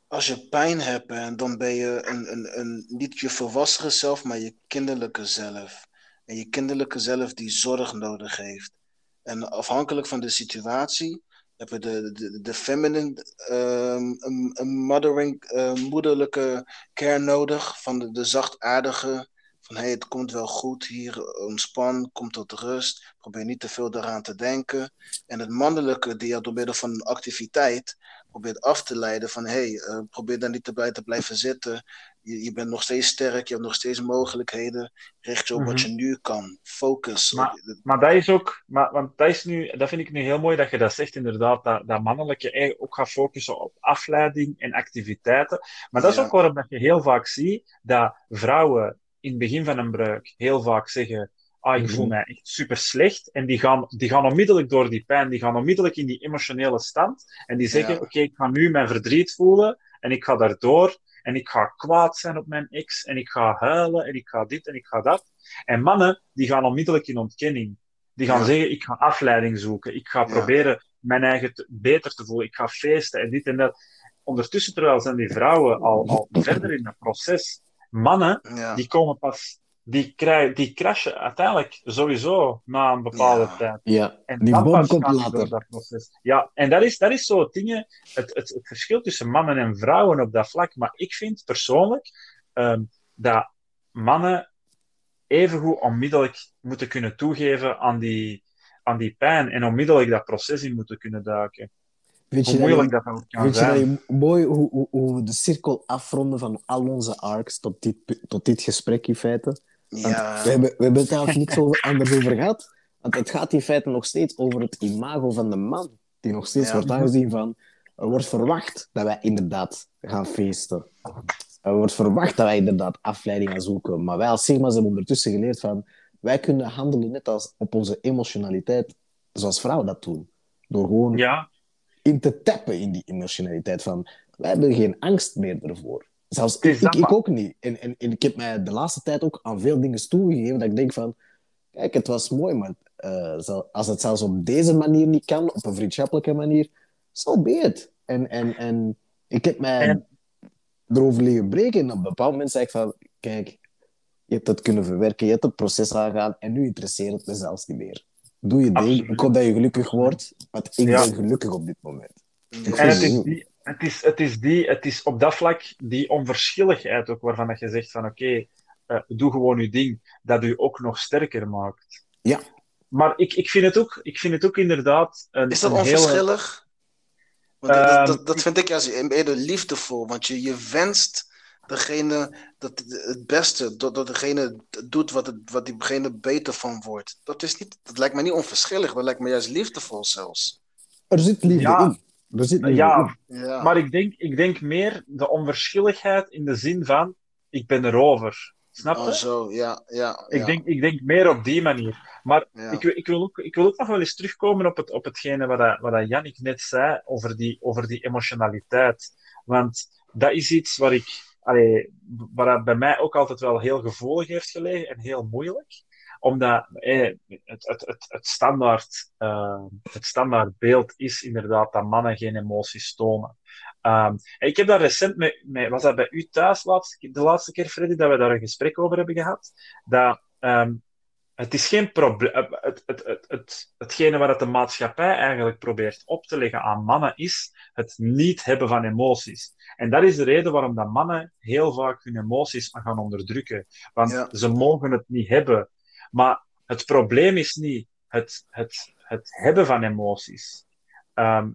als je pijn hebt, en dan ben je een, een, een, niet je volwassen zelf, maar je kinderlijke zelf. En je kinderlijke zelf die zorg nodig heeft. En afhankelijk van de situatie heb je de, de, de feminine ehm, een, een mothering, eh, moederlijke care nodig. Van de, de zachtaardige. Van hey, het komt wel goed hier, ontspan, kom tot rust. Probeer niet te veel daaraan te denken. En het mannelijke, die je door middel van een activiteit probeert af te leiden van hé, hey, eh, probeer daar niet erbij te blijven zitten. Je, je bent nog steeds sterk, je hebt nog steeds mogelijkheden. Richt je op wat Mhm. je nu kan. Focus. Maar- Maar dat is ook, maar, want dat is nu, dat vind ik nu heel mooi dat je dat zegt, inderdaad, dat, dat mannelijke eigenlijk ook gaat focussen op afleiding en activiteiten. Maar dat is Ja. ook waarom dat je heel vaak ziet dat vrouwen in het begin van een bruik heel vaak zeggen, ah, ik voel Mhm. mij echt super slecht. En die gaan, die gaan onmiddellijk door die pijn, die gaan onmiddellijk in die emotionele stand. En die zeggen, Ja. oké, ik ga nu mijn verdriet voelen en ik ga daardoor. En ik ga kwaad zijn op mijn ex en ik ga huilen en ik ga dit en ik ga dat. En mannen, die gaan onmiddellijk in ontkenning. Die gaan Ja. zeggen, ik ga afleiding zoeken. Ik ga Ja. proberen mijn eigen te- beter te voelen. Ik ga feesten en dit en dat. Ondertussen, terwijl zijn die vrouwen al, al verder in het proces. Mannen, ja. die komen pas... Die, krijgen, die crashen uiteindelijk sowieso na een bepaalde Ja. tijd. Ja, En die bom pas komt later. dat proces. Ja, en dat is, dat is zo het dingen, het, het, het verschil tussen mannen en vrouwen op dat vlak. Maar ik vind persoonlijk ehm, dat mannen evengoed onmiddellijk moeten kunnen toegeven aan die, aan die pijn en onmiddellijk dat proces in moeten kunnen duiken. Vind je Hoe moeilijk je- dat je zijn. je mooi hoe, hoe, hoe we de cirkel afronden van al onze arcs tot dit, tot dit gesprek in feite? Ja. we, hebben, we hebben het eigenlijk niks over, anders over gehad. Want het gaat in feite nog steeds over het imago van de man. Die nog steeds Ja. wordt aangezien van... Er wordt verwacht dat wij inderdaad gaan feesten. Er wordt verwacht dat wij inderdaad afleiding gaan zoeken. Maar wij als Sigma's hebben ondertussen geleerd van... Wij kunnen handelen net als op onze emotionaliteit, zoals vrouwen dat doen. Door gewoon Ja, in te tappen in die emotionaliteit van wij hebben geen angst meer ervoor. Zelfs Het ik, dat, ook niet. En, en, en ik heb mij de laatste tijd ook aan veel dingen toegegeven dat ik denk van, kijk, het was mooi, maar eh, zo- als het zelfs op deze manier niet kan, op een vriendschappelijke manier, so be it. En, en, en ik heb mij En- erover liggen breken en op een bepaald moment zei ik van, kijk, je hebt het kunnen verwerken, je hebt het proces aangaan en nu interesseert het me zelfs niet meer. Doe je ding. Absoluut. Ik hoop dat je gelukkig wordt, want ik Ja. ben gelukkig op dit moment. Ik En het is, het die, het, is, het is die, het is op dat vlak die onverschilligheid ook waarvan dat je zegt van oké, eh, doe gewoon je ding, dat u ook nog sterker maakt. Ja. Maar ik, ik, vind, het ook, ik vind het ook inderdaad een, Is dat een hele... onverschillig? Want dat, Ehm, dat, dat vind ik juist eerder liefdevol, want je, je wenst degene dat het beste, dat, dat degene doet wat, het, wat diegene beter van wordt. Dat, is niet, dat lijkt me niet onverschillig, dat lijkt me juist liefdevol zelfs. Er zit liefde Ja. in. Er zit liefde Ja, in. Ja. maar ik denk, ik denk meer de onverschilligheid in de zin van ik ben erover. Snap je? Oh, zo, ja, ja. Ik, ja, denk, ik denk meer op die manier. Maar ja. ik, wil- ik, wil ook, ik wil ook nog wel eens terugkomen op, het, op hetgene wat, dat, wat dat Jannik net zei over die, over die emotionaliteit. Want dat is iets waar ik, allee, dat bij mij ook altijd wel heel gevoelig heeft gelegen en heel moeilijk. Omdat eh, het, het, het, het, standaard, eh, het standaard beeld is inderdaad dat mannen geen emoties tonen. Ehm, ik heb daar recent mee, mee, was dat bij u thuis de laatste keer, Freddy, dat we daar een gesprek over hebben gehad? Dat ehm, het is geen probleem. Het, het, het, het, hetgene wat de maatschappij eigenlijk probeert op te leggen aan mannen is het niet hebben van emoties. En dat is de reden waarom dat mannen heel vaak hun emoties gaan onderdrukken. Want Ja. ze mogen het niet hebben. Maar het probleem is niet het, het, het hebben van emoties. Ehm,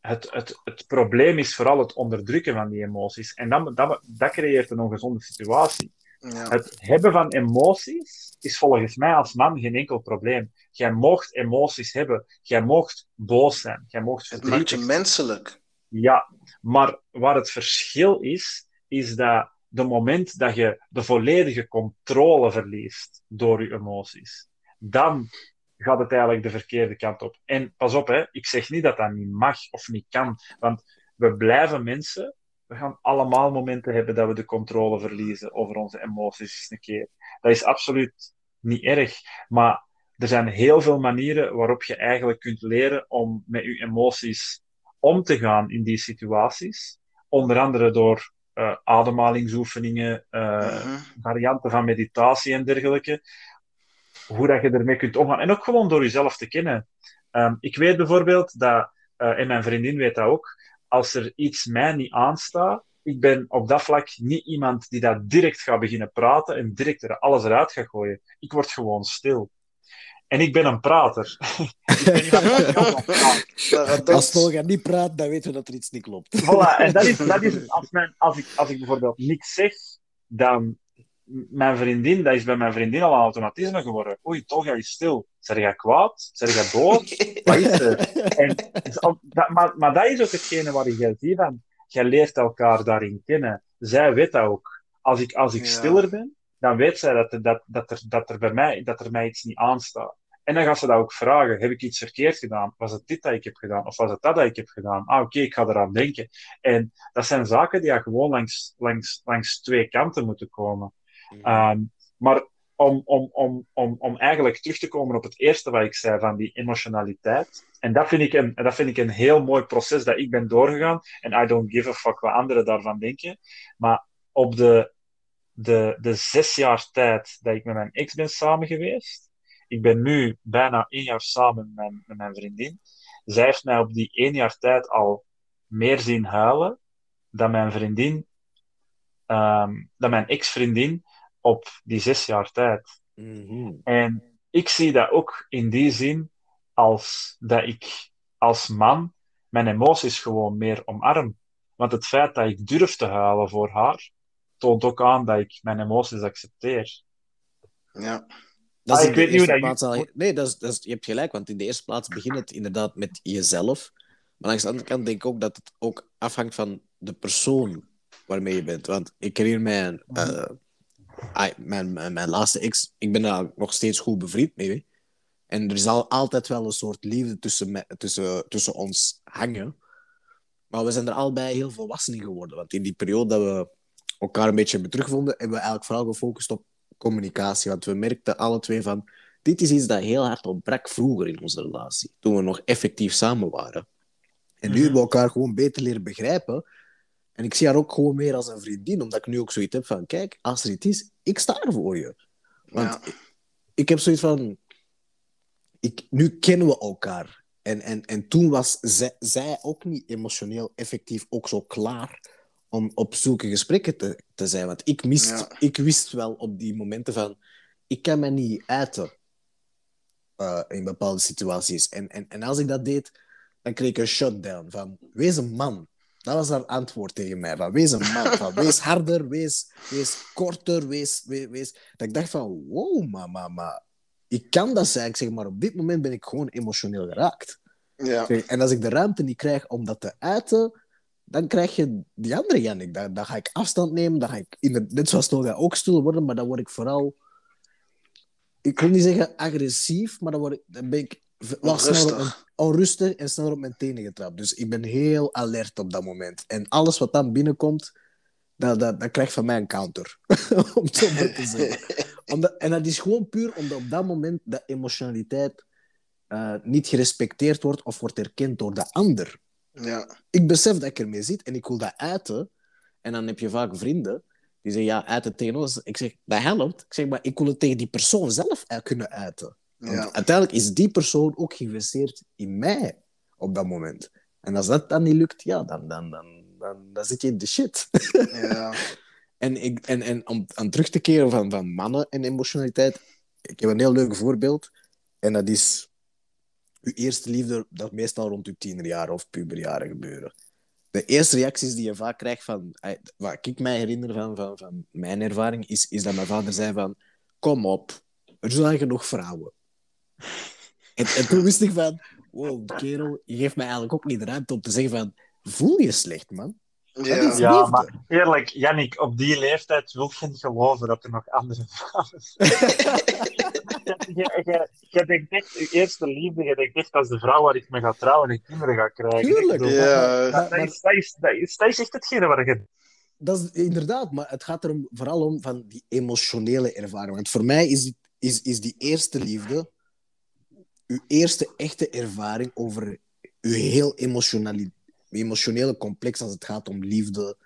het, het, het probleem is vooral het onderdrukken van die emoties. En dat, dat, dat creëert een ongezonde situatie. Ja. Het hebben van emoties is volgens mij als man geen enkel probleem. Jij mocht emoties hebben. Jij mocht boos zijn. Jij mocht Het maakt je verdrietig menselijk. ja, maar waar het verschil is, is dat de moment dat je de volledige controle verliest door je emoties, dan gaat het eigenlijk de verkeerde kant op. En pas op, hè, ik zeg niet dat dat niet mag of niet kan, want we blijven mensen. We gaan allemaal momenten hebben dat we de controle verliezen over onze emoties eens een keer. Dat is absoluut niet erg, maar er zijn heel veel manieren waarop je eigenlijk kunt leren om met je emoties om te gaan in die situaties. Onder andere door eh, ademhalingsoefeningen, eh, Mhm. varianten van meditatie en dergelijke. Hoe dat je ermee kunt omgaan. En ook gewoon door jezelf te kennen. Ehm, ik weet bijvoorbeeld dat, eh, en mijn vriendin weet dat ook, als er iets mij niet aanstaat, ik ben op dat vlak niet iemand die dat direct gaat beginnen praten en direct er alles eruit gaat gooien. Ik word gewoon stil. En ik ben een prater. ik ben. Als Tolga niet praat, dan weten we dat er iets niet klopt. Voilà, en dat is, dat is het. Als, mijn, als, ik, als ik bijvoorbeeld niks zeg, dan mijn vriendin, dat is bij mijn vriendin al een automatisme geworden. Oei, toch, jij is stil. Zeg jij kwaad? Zeg jij boos? Wat is er? En, dus dat, maar, maar dat is ook hetgene waar je ziet van, jij leert elkaar daarin kennen. Zij weet dat ook. Als ik, als ik Ja. stiller ben, dan weet zij dat, er- dat, dat, er, dat, er bij mij, dat er mij iets niet aanstaat. En dan gaat ze dat ook vragen. Heb ik iets verkeerd gedaan? Was het dit dat ik heb gedaan? Of was het dat dat ik heb gedaan? Ah, oké, ik ga eraan denken. En dat zijn zaken die ja gewoon langs, langs, langs twee kanten moeten komen. Ehm, maar om, om, om, om, om eigenlijk terug te komen op het eerste wat ik zei van die emotionaliteit. En dat vind, ik een, dat vind ik een heel mooi proces dat ik ben doorgegaan. En I don't give a fuck wat anderen daarvan denken. Maar op de, de, de zes jaar tijd dat ik met mijn ex ben samen geweest. Ik ben nu bijna één jaar samen met mijn, mijn vriendin. Zij heeft mij op die één jaar tijd al meer zien huilen dan mijn vriendin, ehm, dan mijn ex-vriendin op die zes jaar tijd. Mhm. En ik zie dat ook in die zin als dat ik als man mijn emoties gewoon meer omarm. Want het feit dat ik durf te huilen voor haar, toont ook aan dat ik mijn emoties accepteer. Ja. Dat Ah, is ik in de weet niet hoe eerste dat plaats al- Nee, dat is, dat is, je hebt gelijk, want in de eerste plaats begint het inderdaad met jezelf. Maar langs de andere kant denk ik ook dat het ook afhangt van de persoon waarmee je bent. Want ik herinner mij, een, eh, ah, mijn, mijn, mijn laatste ex, ik ben daar nog steeds goed bevriend mee. En er zal altijd wel een soort liefde tussen, me- tussen, tussen ons hangen. Maar we zijn er allebei heel volwassen in geworden. Want in die periode dat we elkaar een beetje hebben teruggevonden, hebben we eigenlijk vooral gefocust op communicatie. Want we merkten alle twee van, dit is iets dat heel hard ontbrak vroeger in onze relatie. Toen we nog effectief samen waren. En nu Mhm. hebben we elkaar gewoon beter leren begrijpen. En ik zie haar ook gewoon meer als een vriendin, omdat ik nu ook zoiets heb van, kijk, als er iets is, ik sta er voor je. Want Ja. ik, heb zoiets van, ik, nu kennen we elkaar. En, en, en toen was zij, zij ook niet emotioneel effectief ook zo klaar om op zulke gesprekken te, te zijn. Want ik, mist, Ja. ik wist wel op die momenten van, ik kan me niet uiten eh, in bepaalde situaties. En, en, en als ik dat deed, dan kreeg ik een shutdown van, wees een man. Dat was haar antwoord tegen mij. Van, wees een man. Van, wees harder, wees, wees korter, wees, wees, wees... Dat ik dacht van, wow, maar, maar. Ik kan dat zijn, ik zeg maar op dit moment ben ik gewoon emotioneel geraakt. Ja. Zeg, En als ik de ruimte niet krijg om dat te uiten, dan krijg je die andere Jannik. Dan, dan ga ik afstand nemen, dan ga ik, in net zoals Tolga, ook stil worden, maar dan word ik vooral... Ik wil niet zeggen agressief, maar dan, word ik, dan ben ik wel sneller op mijn, Onrustig. en sneller op mijn tenen getrapt. Dus ik ben heel alert op dat moment. En alles wat dan binnenkomt, dat, dat, dat krijgt van mij een counter. om het zo maar te zeggen. Omdat, en dat is gewoon puur omdat op dat moment de emotionaliteit eh, niet gerespecteerd wordt of wordt erkend door de ander. Ja. Ik besef dat ik ermee zit en ik wil dat uiten. En dan heb je vaak vrienden die zeggen, ja, uit het tegen ons. Ik zeg, dat helpt. Ik zeg, maar ik wil het tegen die persoon zelf kunnen uiten. Want Ja. uiteindelijk is die persoon ook geïnvesteerd in mij op dat moment. En als dat dan niet lukt, ja, dan, dan, dan, dan, dan zit je in de shit. Ja. En, ik, en, en om aan terug te keren van, van mannen en emotionaliteit, ik heb een heel leuk voorbeeld. En dat is uw eerste liefde, dat meestal rond uw tienerjaren of puberjaren gebeuren. De eerste reacties die je vaak krijgt van, wat ik mij herinner van, van, van mijn ervaring, is, is dat mijn vader zei van, kom op, er zijn genoeg vrouwen. En, en toen wist ik van, wow, kerel, je geeft mij eigenlijk ook niet de ruimte om te zeggen van, voel je slecht, man. Ja. Ja, maar eerlijk, Jannik, op die leeftijd wil je niet geloven dat er nog andere vrouwen zijn. Je- je- Je denkt echt, je eerste liefde, je denkt echt, dat is de vrouw waar ik mee ga trouwen en kinderen ga krijgen. Tuurlijk. Bedoel, Ja. Dat, dat, is, dat, is, dat, is, dat is echt hetgene waar je... Dat is inderdaad, maar het gaat er vooral om van die emotionele ervaring. Want voor mij is, is, is die eerste liefde uw eerste echte ervaring over uw heel emotionele complex als het gaat om liefde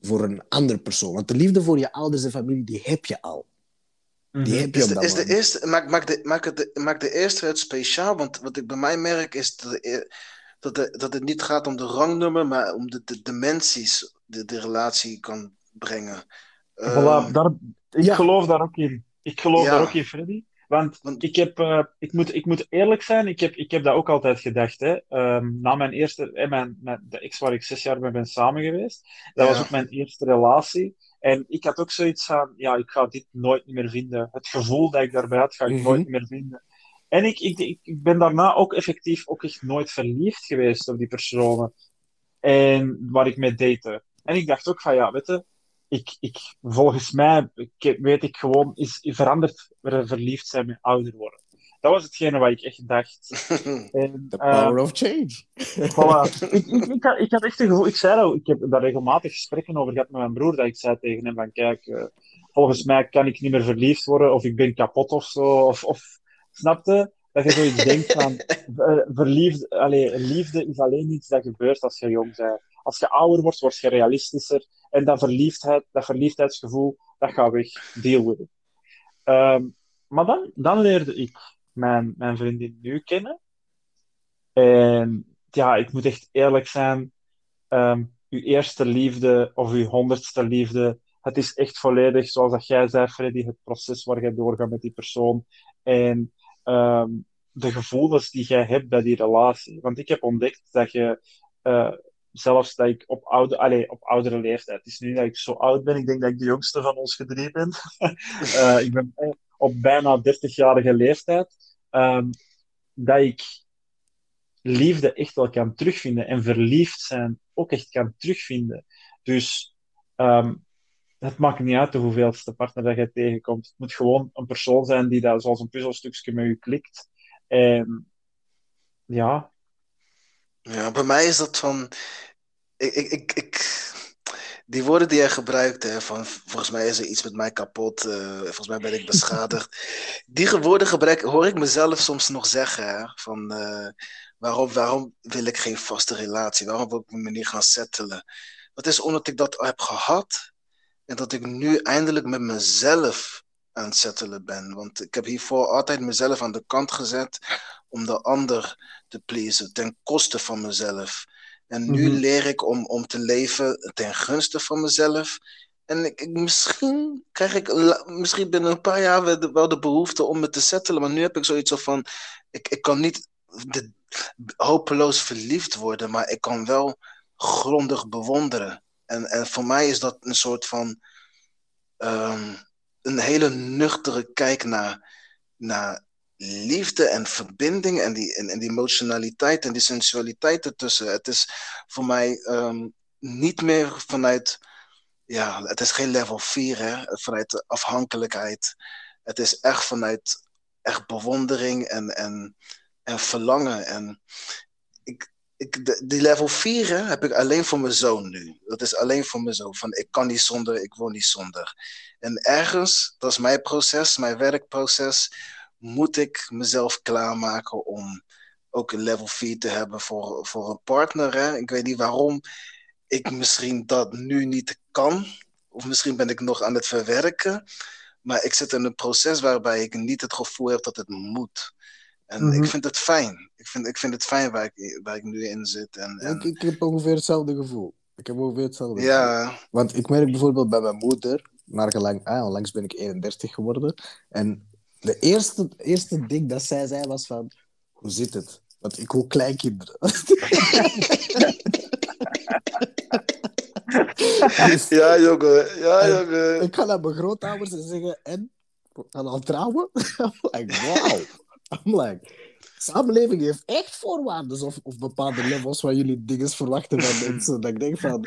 voor een andere persoon. Want de liefde voor je ouders en familie, die heb je al. Die heb je Is de, is de eerste, maak, maak, de, maak, het, de, maak de eerste het speciaal, want wat ik bij mij merk is dat, de- dat, de, dat het niet gaat om de rangnummer, maar om de, de dimensies die de relatie kan brengen. Ehm, Voilà, daar, ik ja. geloof daar ook in. Ik geloof Ja. daar ook in, Freddy. Want Want- ik, heb, eh, ik, moet, ik moet eerlijk zijn, ik heb, ik heb dat ook altijd gedacht. Hè. Ehm, na mijn eerste, eh, mijn, mijn, de ex waar ik zes jaar mee ben samen geweest, dat Ja. was ook mijn eerste relatie. En ik had ook zoiets van, ja, ik ga dit nooit meer vinden. Het gevoel dat ik daarbij had, ga ik Mhm. nooit meer vinden. En ik, ik, ik, ik ben daarna ook effectief ook echt nooit verliefd geweest op die personen. En waar ik mee date. En ik dacht ook van, ja, weet je, ik, ik, volgens mij ik, weet ik gewoon, is veranderd verliefd zijn met ouder worden. Dat was hetgene wat ik echt dacht. En, The eh, power of change. Voilà. ik, ik, ik, had, ik had echt een gevoel, ik zei dat, ik heb daar regelmatig gesprekken over gehad met mijn broer, dat ik zei tegen hem van, kijk, eh, volgens mij kan ik niet meer verliefd worden, of ik ben kapot of zo, of, of snapte? Dat je zoiets denkt van, eh, verliefd, allee, liefde is alleen iets dat gebeurt als je jong bent. Als je ouder wordt, word je realistischer, en dat verliefdheid, dat verliefdheidsgevoel, dat gaat weg. Deal with it. Ehm, maar dan, dan leerde ik mijn, mijn vriendin nu kennen. En ja, ik moet echt eerlijk zijn. ehm uw eerste liefde of uw honderdste liefde, het is echt volledig, zoals dat jij zei, Freddy, het proces waar jij doorgaat met die persoon. En ehm, de gevoelens die jij hebt bij die relatie. Want ik heb ontdekt dat je, eh, zelfs dat ik op, oude, allez, op oudere leeftijd, het is nu dat ik zo oud ben, ik denk dat ik de jongste van ons gedrie ben. Eh, ik ben op bijna 30-jarige leeftijd, ehm, dat ik liefde echt wel kan terugvinden en verliefd zijn ook echt kan terugvinden. Dus ehm, het maakt niet uit de hoeveelste partner dat je tegenkomt. Het moet gewoon een persoon zijn die dat zoals een puzzelstukje met je klikt. En ja, Ja, bij mij is dat van. ik, ik, ik, ik- die woorden die jij gebruikt, hè, van volgens mij is er iets met mij kapot, eh, volgens mij ben ik beschadigd. Die woorden gebruik, hoor ik mezelf soms nog zeggen, hè, van eh, waarom, waarom wil ik geen vaste relatie? Waarom wil ik me niet gaan settelen? Dat is omdat ik dat heb gehad en dat ik nu eindelijk met mezelf aan het settelen ben. Want ik heb hiervoor altijd mezelf aan de kant gezet om de ander te pleasen, ten koste van mezelf. En nu Mhm. leer ik om, om te leven ten gunste van mezelf. En ik, ik- misschien krijg ik misschien binnen een paar jaar wel de, wel de behoefte om me te settelen. Maar nu heb ik zoiets van: ik, ik kan niet de, hopeloos verliefd worden, maar ik kan wel grondig bewonderen. En, en voor mij is dat een soort van ehm, een hele nuchtere kijk naar, naar liefde en verbinding en die, en, die emotionaliteit en die sensualiteit ertussen. Het is voor mij ehm, niet meer vanuit, ja, het is geen level 4, hè, vanuit de afhankelijkheid. Het is echt vanuit echt bewondering en, en, en verlangen. En ik, ik, de, die level 4 hè, heb ik alleen voor mijn zoon nu. Dat is alleen voor mijn zoon. Van ik kan niet zonder, ik wil niet zonder. En ergens, dat is mijn proces, mijn werkproces, moet ik mezelf klaarmaken om ook een level 4 te hebben voor, voor een partner. Hè? Ik weet niet waarom ik misschien dat nu niet kan. Of misschien ben ik nog aan het verwerken. Maar ik zit in een proces waarbij ik niet het gevoel heb dat het moet. En Mhm. ik vind het fijn. Ik vind, ik vind het fijn waar ik, waar ik nu in zit. En, en, Ik, ik heb ongeveer hetzelfde gevoel. Ik heb ongeveer hetzelfde gevoel. ja, Want ik merk bijvoorbeeld bij mijn moeder, naar gelang, ah, onlangs ben ik 31 geworden. En de eerste, eerste ding dat zij zei was van, hoe zit het? Want ik wil kleinkinderen. Dus ja jongen, ja En- jongen. ik ga naar mijn grootouders en zeggen, en? We gaan al trouwen? I'm like, wow. I'm like, samenleving heeft echt voorwaarden of, of bepaalde levels waar jullie dingen verwachten van mensen. Dat ik denk van,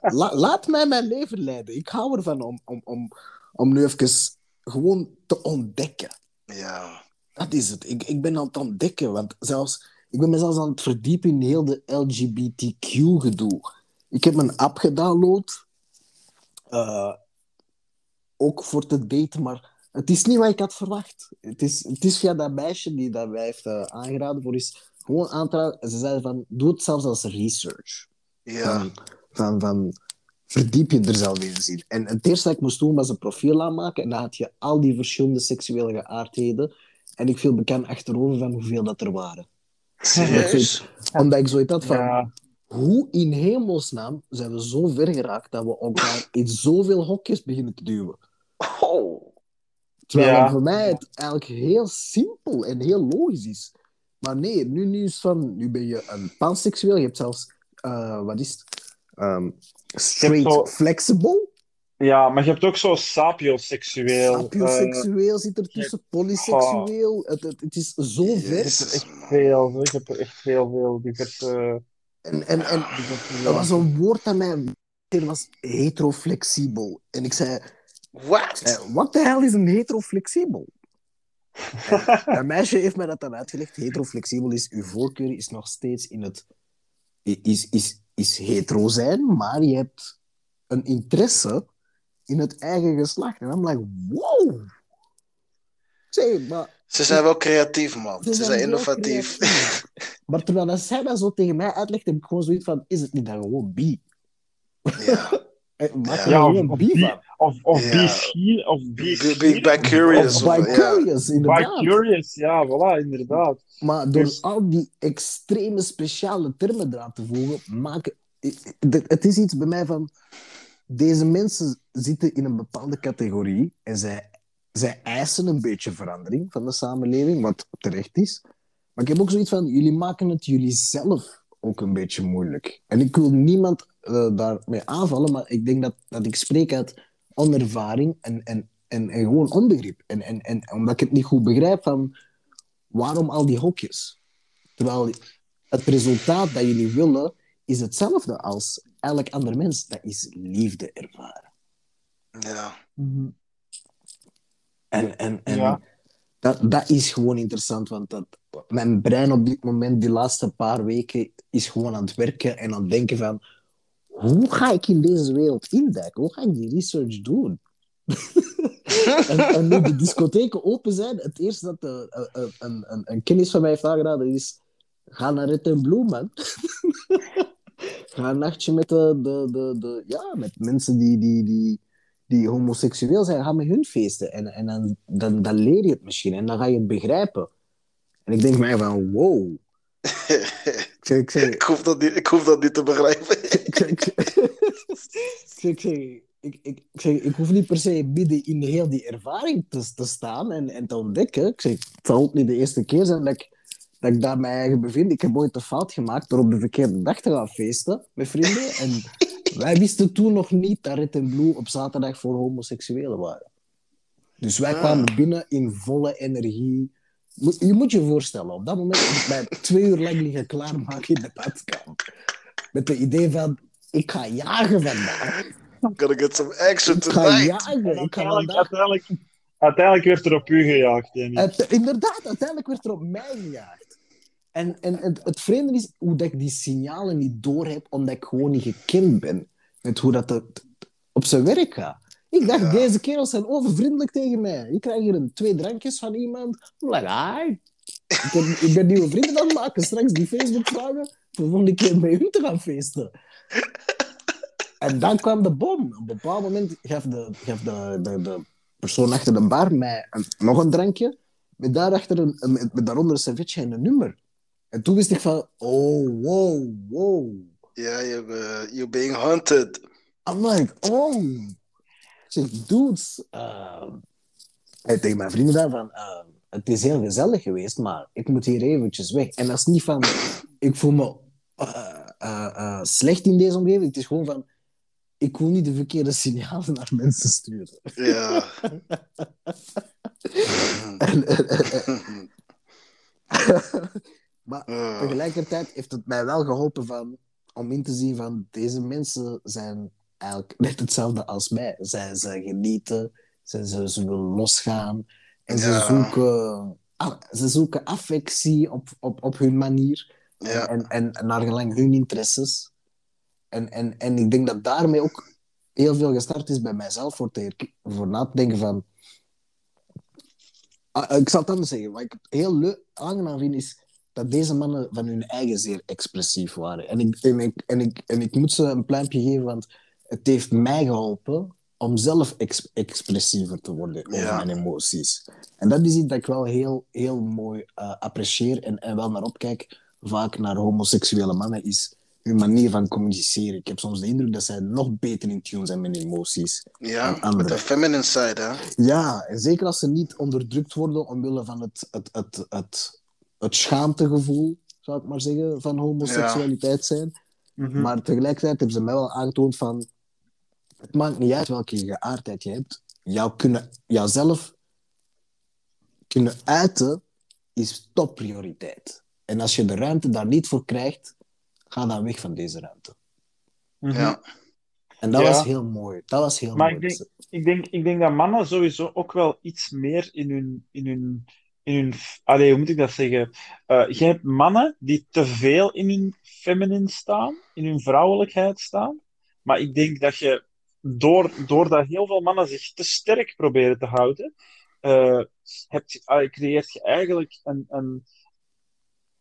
la- laat mij mijn leven leiden. Ik hou ervan om, om, om, om nu even gewoon te ontdekken. Ja, Dat is het. Ik, ik ben aan het ontdekken, want zelfs, ik ben mezelf aan het verdiepen in heel de LGBTQ-gedoe. Ik heb een app gedownload, eh, ook voor te daten, maar het is niet wat ik had verwacht. Het is, het is via dat meisje die dat mij heeft eh, aangeraden voor is gewoon aan te raden. Ze zei van, doe het zelfs als research. ja, Van, van, van, verdiep je er zelf eens in. En het eerste dat ik moest doen was een profiel aanmaken. En dan had je al die verschillende seksuele geaardheden. En ik viel bekend achterover van hoeveel dat er waren. serieus? Omdat ik zoiets had van, Ja, hoe in hemelsnaam zijn we zo ver geraakt dat we elkaar in zoveel hokjes beginnen te duwen? Oh, Terwijl Ja. voor mij het eigenlijk heel simpel en heel logisch is. Maar nee, nu, nu is van, nu ben je een panseksueel. Je hebt zelfs, eh, wat is het? Ehm, straight zo- flexible. ja, maar je hebt ook zo sapioseksueel. eh, Sapioseksueel zit er tussen, polyseksueel. Het, het, het is zo ver. Jezus, echt man. veel. Ik heb er echt heel veel diverse. En, en, en er was een woord dat mij er was heteroflexibel. En ik zei, What? eh, wat de hel is een heteroflexibel? En Een meisje heeft mij dat dan uitgelegd. Heteroflexibel is, uw voorkeur is nog steeds in het... Is, is, is hetero zijn, maar je hebt een interesse in het eigen geslacht. En I'm like, wow! Zeg, maar... Ze zijn wel creatief, man. Ze, zijn innovatief. Maar terwijl dat zij dat zo tegen mij uitlegt, heb ik gewoon zoiets van, is het niet dan gewoon bi? ja. Eh, Maak er Ja, dan of- gewoon bi- van. Of, of Ja. be of be Be, curious. Of of- curious, inderdaad. By curious, ja, voilà, inderdaad. Maar door Dus- al die extreme speciale termen eraan te voegen, maken... Het het is iets bij mij van... Deze mensen zitten in een bepaalde categorie en zij, zij eisen een beetje verandering van de samenleving, wat terecht is. Maar ik heb ook zoiets van, jullie maken het jullie zelf ook een beetje moeilijk. En ik wil niemand eh, daarmee aanvallen, maar ik denk dat, dat ik spreek uit onervaring en, en, en, en gewoon onbegrip. En, en, en omdat ik het niet goed begrijp van waarom al die hokjes? Terwijl het resultaat dat jullie willen is hetzelfde als elk ander mens. Dat is liefde ervaren. Ja. En, en, en Ja. dat, dat is gewoon interessant, want dat, mijn brein op dit moment, die laatste paar weken, is gewoon aan het werken en aan het denken van hoe ga ik in deze wereld indekken? Hoe ga ik die research doen? en, en nu de discotheken open zijn, het eerste dat eh, eh, een, een, een kennis van mij heeft aangeraden is: ga naar Red and Blue, man. ga een nachtje met, de, de, de, de, ja, met mensen die, die, die, die homoseksueel zijn. Ga met hun feesten. En, en dan, dan, dan leer je het misschien en dan ga je het begrijpen. En ik denk mij van: wow. ik, ik, hoef dat niet, ik hoef dat niet te begrijpen. ik, zeg, ik, ik, ik, ik, zeg, ik hoef niet per se midden in heel die ervaring te, te staan en, en te ontdekken. Ik zeg, het zal ook niet de eerste keer zijn dat ik, dat ik daar mij eigen bevind. Ik heb ooit de fout gemaakt door op de verkeerde dag te gaan feesten met vrienden. En wij wisten toen nog niet dat Red and Blue op zaterdag voor homoseksuelen waren. Dus wij kwamen binnen in volle energie. Je moet je voorstellen, op dat moment heb ik mij twee uur lang liggen klaarmaken in de badkamer. Met het idee van, ik ga jagen vandaag. Gotta get some action Ik ga tonight. jagen. Ik ga Uiteindelijk, vandaag... uiteindelijk, uiteindelijk werd er op u gejaagd, inderdaad, uiteindelijk werd er op mij gejaagd. En, en het, het vreemde is hoe dat ik die signalen niet doorheb, omdat ik gewoon niet gekend ben met hoe dat het op zijn werk gaat. Ik dacht, Ja. deze kerels zijn overvriendelijk tegen mij. Ik krijg hier een, twee drankjes van iemand. I'm like. Ik ben, ik ben nieuwe vrienden aan het maken. Straks die Facebook vragen. Voor de volgende keer bij hun te gaan feesten. En dan kwam de bom. Op een bepaald moment gaf de, gaf de, de, de persoon achter de bar mij een- nog een drankje. Met, daarachter een, een- met, daaronder een servetje en een nummer. En toen wist ik van, oh, wow, wow. Ja, je, uh, you're being hunted. I'm like, oh. Ik zeg, dudes. uh, en tegen mijn vrienden daar van, uh, het is heel gezellig geweest, maar ik moet hier eventjes weg. En dat is niet van, ik voel me uh, uh, uh, slecht in deze omgeving. Het is gewoon van, ik wil niet de verkeerde signalen naar mensen sturen. Ja. En- en- en- en- maar tegelijkertijd heeft het mij wel geholpen van, om in te zien van deze mensen zijn eigenlijk net hetzelfde als mij. Zij, ze genieten, ze, ze, ze willen losgaan en ze, Ja. zoeken, ah, ze zoeken affectie op, op, op hun manier ja. en, en, en naar gelang hun interesses. En, en, en ik denk dat daarmee ook heel veel gestart is bij mijzelf voor, te voor na te denken van. Ah, ik zal het anders zeggen. Wat ik heel leuk aangenaam vind is dat deze mannen van hun eigen zeer expressief waren. En ik, en ik, en ik, en ik moet ze een pluimpje geven, want het heeft mij geholpen om zelf ex- expressiever te worden over Ja. mijn emoties. En dat is iets dat ik wel heel, heel mooi eh, apprecieer en, en wel naar opkijk, vaak naar homoseksuele mannen, is hun manier van communiceren. Ik heb soms de indruk dat zij nog beter in tune zijn met emoties. ja, met de feminine side, hè? Ja, en zeker als ze niet onderdrukt worden omwille van het, het, het, het, het schaamtegevoel, zou ik maar zeggen, van homoseksualiteit zijn. Mhm. Maar tegelijkertijd hebben ze mij wel aangetoond van... Het maakt niet uit welke geaardheid je hebt. Jou kunnen, jouzelf kunnen uiten is topprioriteit. En als je de ruimte daar niet voor krijgt, ga dan weg van deze ruimte. Mhm. Ja. En dat Ja. was heel mooi. Dat was heel Maar mooi. ik denk- Ik denk, ik denk dat mannen sowieso ook wel iets meer in hun. In hun, in hun allee, hoe moet ik dat zeggen? Eh, je hebt mannen die te veel in hun feminine staan, in hun vrouwelijkheid staan. Maar ik denk dat je, door, doordat heel veel mannen zich te sterk proberen te houden, eh, je- allee, creëert je eigenlijk een, een.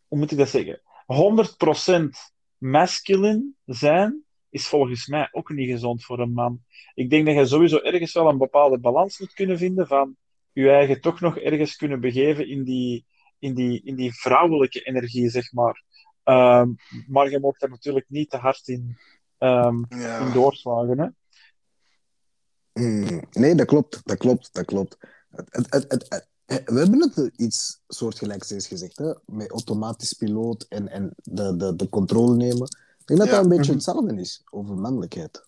Hoe moet ik dat zeggen? 100% masculine zijn is volgens mij ook niet gezond voor een man. Ik denk dat je sowieso ergens wel een bepaalde balans moet kunnen vinden van je eigen toch nog ergens kunnen begeven in die, in die, in die vrouwelijke energie, zeg maar. Ehm, maar je mag daar natuurlijk niet te hard in, in Ja. doorslagen. Hè? Mm, nee, dat klopt. Dat klopt. Dat klopt. Het, het, het, we hebben het iets soortgelijks eens gezegd, hè? met automatisch piloot en, en de, de, de controle nemen. Ik denk dat Ja. dat een beetje Mhm. hetzelfde is over mannelijkheid.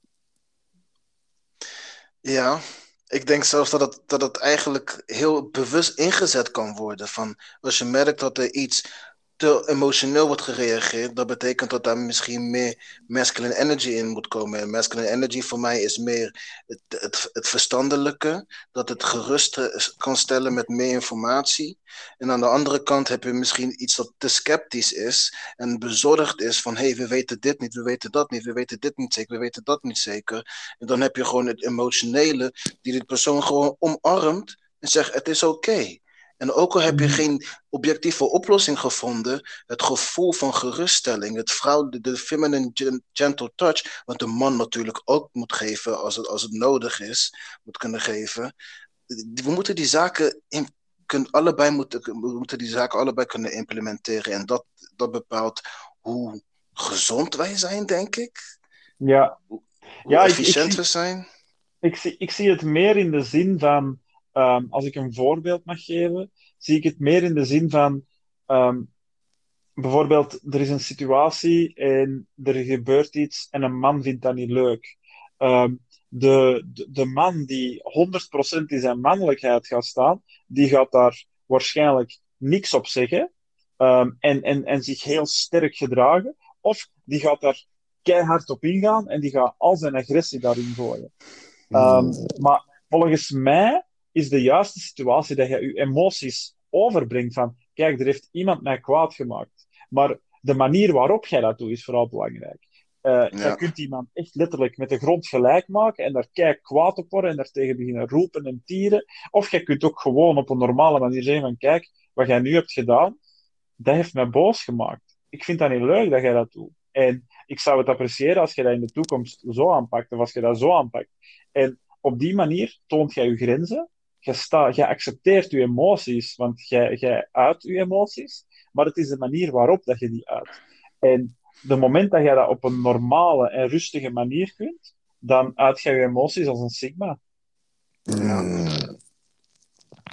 Ja, ik denk zelfs dat het, dat het eigenlijk heel bewust ingezet kan worden. Van als je merkt dat er iets te emotioneel wordt gereageerd, dat betekent dat daar misschien meer masculine energy in moet komen. En masculine energy voor mij is meer het, het, verstandelijke, dat het gerust kan stellen met meer informatie. En aan de andere kant heb je misschien iets dat te sceptisch is en bezorgd is van hé, hey, we weten dit niet, we weten dat niet, we weten dit niet zeker, we weten dat niet zeker. En dan heb je gewoon het emotionele die die persoon gewoon omarmt en zegt het is oké. En ook al heb je mhm. geen objectieve oplossing gevonden, het gevoel van geruststelling, het vrouw, de, feminine gentle touch, wat de man natuurlijk ook moet geven als het, als het nodig is, moet kunnen geven. We moeten die zaken in, allebei moeten, we moeten die zaken allebei kunnen implementeren. En dat, dat bepaalt hoe gezond wij zijn, denk ik. Ja. Hoe, ja, efficiënt we zijn. Ik zie, ik zie het meer in de zin van Ehm, als ik een voorbeeld mag geven, zie ik het meer in de zin van ehm, bijvoorbeeld, er is een situatie en er gebeurt iets en een man vindt dat niet leuk. Ehm, de, de, de, man die 100% in zijn mannelijkheid gaat staan, die gaat daar waarschijnlijk niks op zeggen en, en, en zich heel sterk gedragen. Of die gaat daar keihard op ingaan en die gaat al zijn agressie daarin gooien. Hmm. maar volgens mij is de juiste situatie dat je je emoties overbrengt van, kijk, er heeft iemand mij kwaad gemaakt. Maar de manier waarop jij dat doet, is vooral belangrijk. Uh, ja. Je kunt iemand echt letterlijk met de grond gelijk maken en daar kijk kwaad op worden en daar tegen beginnen roepen en tieren. Of je kunt ook gewoon op een normale manier zeggen van, kijk, wat jij nu hebt gedaan, dat heeft mij boos gemaakt. Ik vind dat niet leuk dat jij dat doet. En ik zou het appreciëren als je dat in de toekomst zo aanpakt, of als je dat zo aanpakt. En op die manier toont jij je grenzen, je, sta, je accepteert je emoties, want jij, jij uit je emoties, maar het is de manier waarop dat je die uit. En de moment dat je dat op een normale en rustige manier kunt, dan uit je je emoties als een sigma. Ja.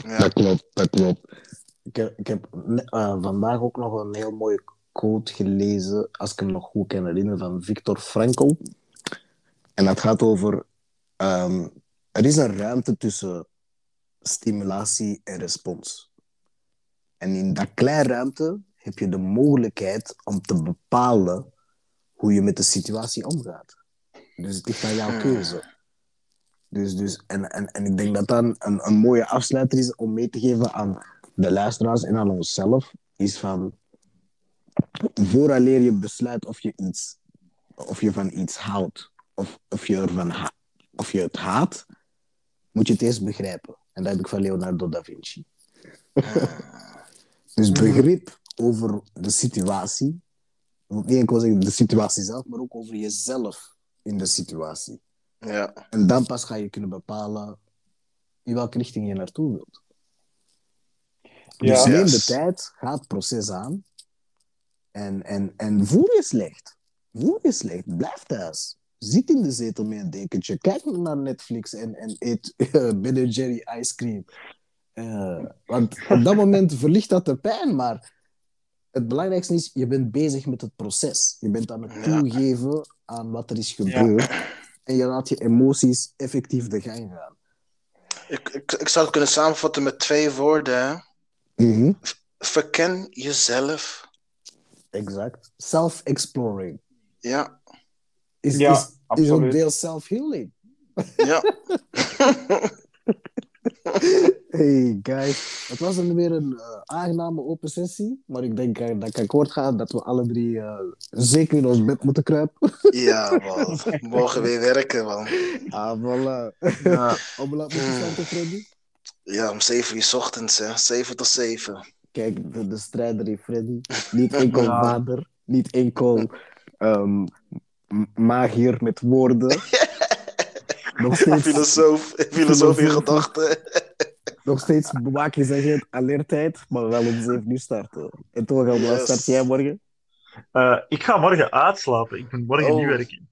ja. Dat klopt, dat klopt. Ik heb, ik heb uh, vandaag ook nog een heel mooie quote gelezen, als ik hem nog goed kan herinneren, van Viktor Frankl. En dat gaat over... Um, er is een ruimte tussen stimulatie en respons. En in dat kleine ruimte heb je de mogelijkheid om te bepalen hoe je met de situatie omgaat. Dus het ligt aan jouw hmm. keuze. Dus, dus, en, en, en ik denk dat dat een, een mooie afsluiter is om mee te geven aan de luisteraars en aan onszelf. Is van, vooraleer je besluit of je, iets, of je van iets houdt, of, of, je ervan of je het haat, moet je het eerst begrijpen. En dat heb ik van Leonardo da Vinci. dus begrip over de situatie. Niet enkel zeggen de situatie zelf, maar ook over jezelf in de situatie. Ja. En dan pas ga je kunnen bepalen in welke richting je naartoe wilt. Dus neem de tijd, ga het proces aan. En, en, en voel je slecht. Voel je slecht. Blijf thuis zit in de zetel met een dekentje, kijk naar Netflix en, en eet uh, Ben Jerry ice cream. Uh, want op dat moment verlicht dat de pijn, maar het belangrijkste is, je bent bezig met het proces. Je bent aan het toegeven aan wat er is gebeurd. En je laat je emoties effectief de gang gaan. Ik, ik, ik zou het kunnen samenvatten met twee woorden. Mm Verken jezelf. Exact. Self-exploring. Ja is, ja, is, is ook deel self-healing. Ja. hey guys, het was een weer een uh, aangename open sessie, maar ik denk uh, dat ik akkoord ga dat we alle drie uh, zeker in ons bed moeten kruipen. ja, man. We mogen weer werken, man. Ah, voilà. Ja. Om laat starten, Freddy? Ja, om 7 uur s ochtends, hè. 7 tot 7. Kijk, de, de strijder in Freddy. Niet enkel ja. vader, niet enkel um, magier met woorden. Nog steeds... Filosoof, filosoof in gedachten. Nog steeds bewaak je zeg alertheid, maar wel om 7 uur starten. En toch, al yes. start jij morgen? Uh, ik ga morgen uitslapen. Ik moet morgen oh. niet werken.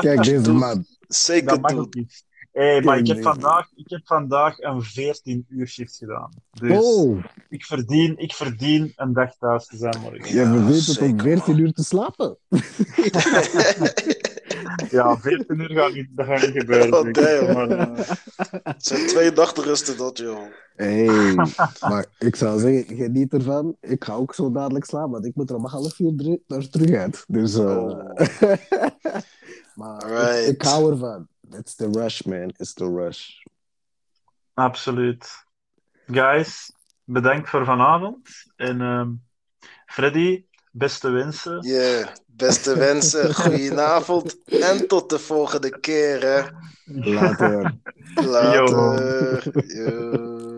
Kijk, deze man. Zeker dat mag niet. Hey, maar ik heb, vandaag, ik heb vandaag een 14 uur shift gedaan. Dus oh. ik, verdien, ik verdien een dag thuis te zijn morgen. Je verdient het om 14 uur te slapen. Ja, 14 uur gaat niet, dat gaat niet gebeuren. Oh, denk ik. damn. Maar, eh, Het zijn twee nachtrusten dat, joh. Hey, maar ik zou zeggen, geniet ervan. Ik ga ook zo dadelijk slapen, want ik moet er om half dru- naar terug uit. Dus, eh, Oh. maar ik, ik hou ervan. It's the rush, man. It's the rush. absoluut. Guys, bedankt voor vanavond. En ehm, Freddy, beste wensen. Yeah, beste wensen, goedenavond en tot de volgende keer, hè. Later. Later. Yo.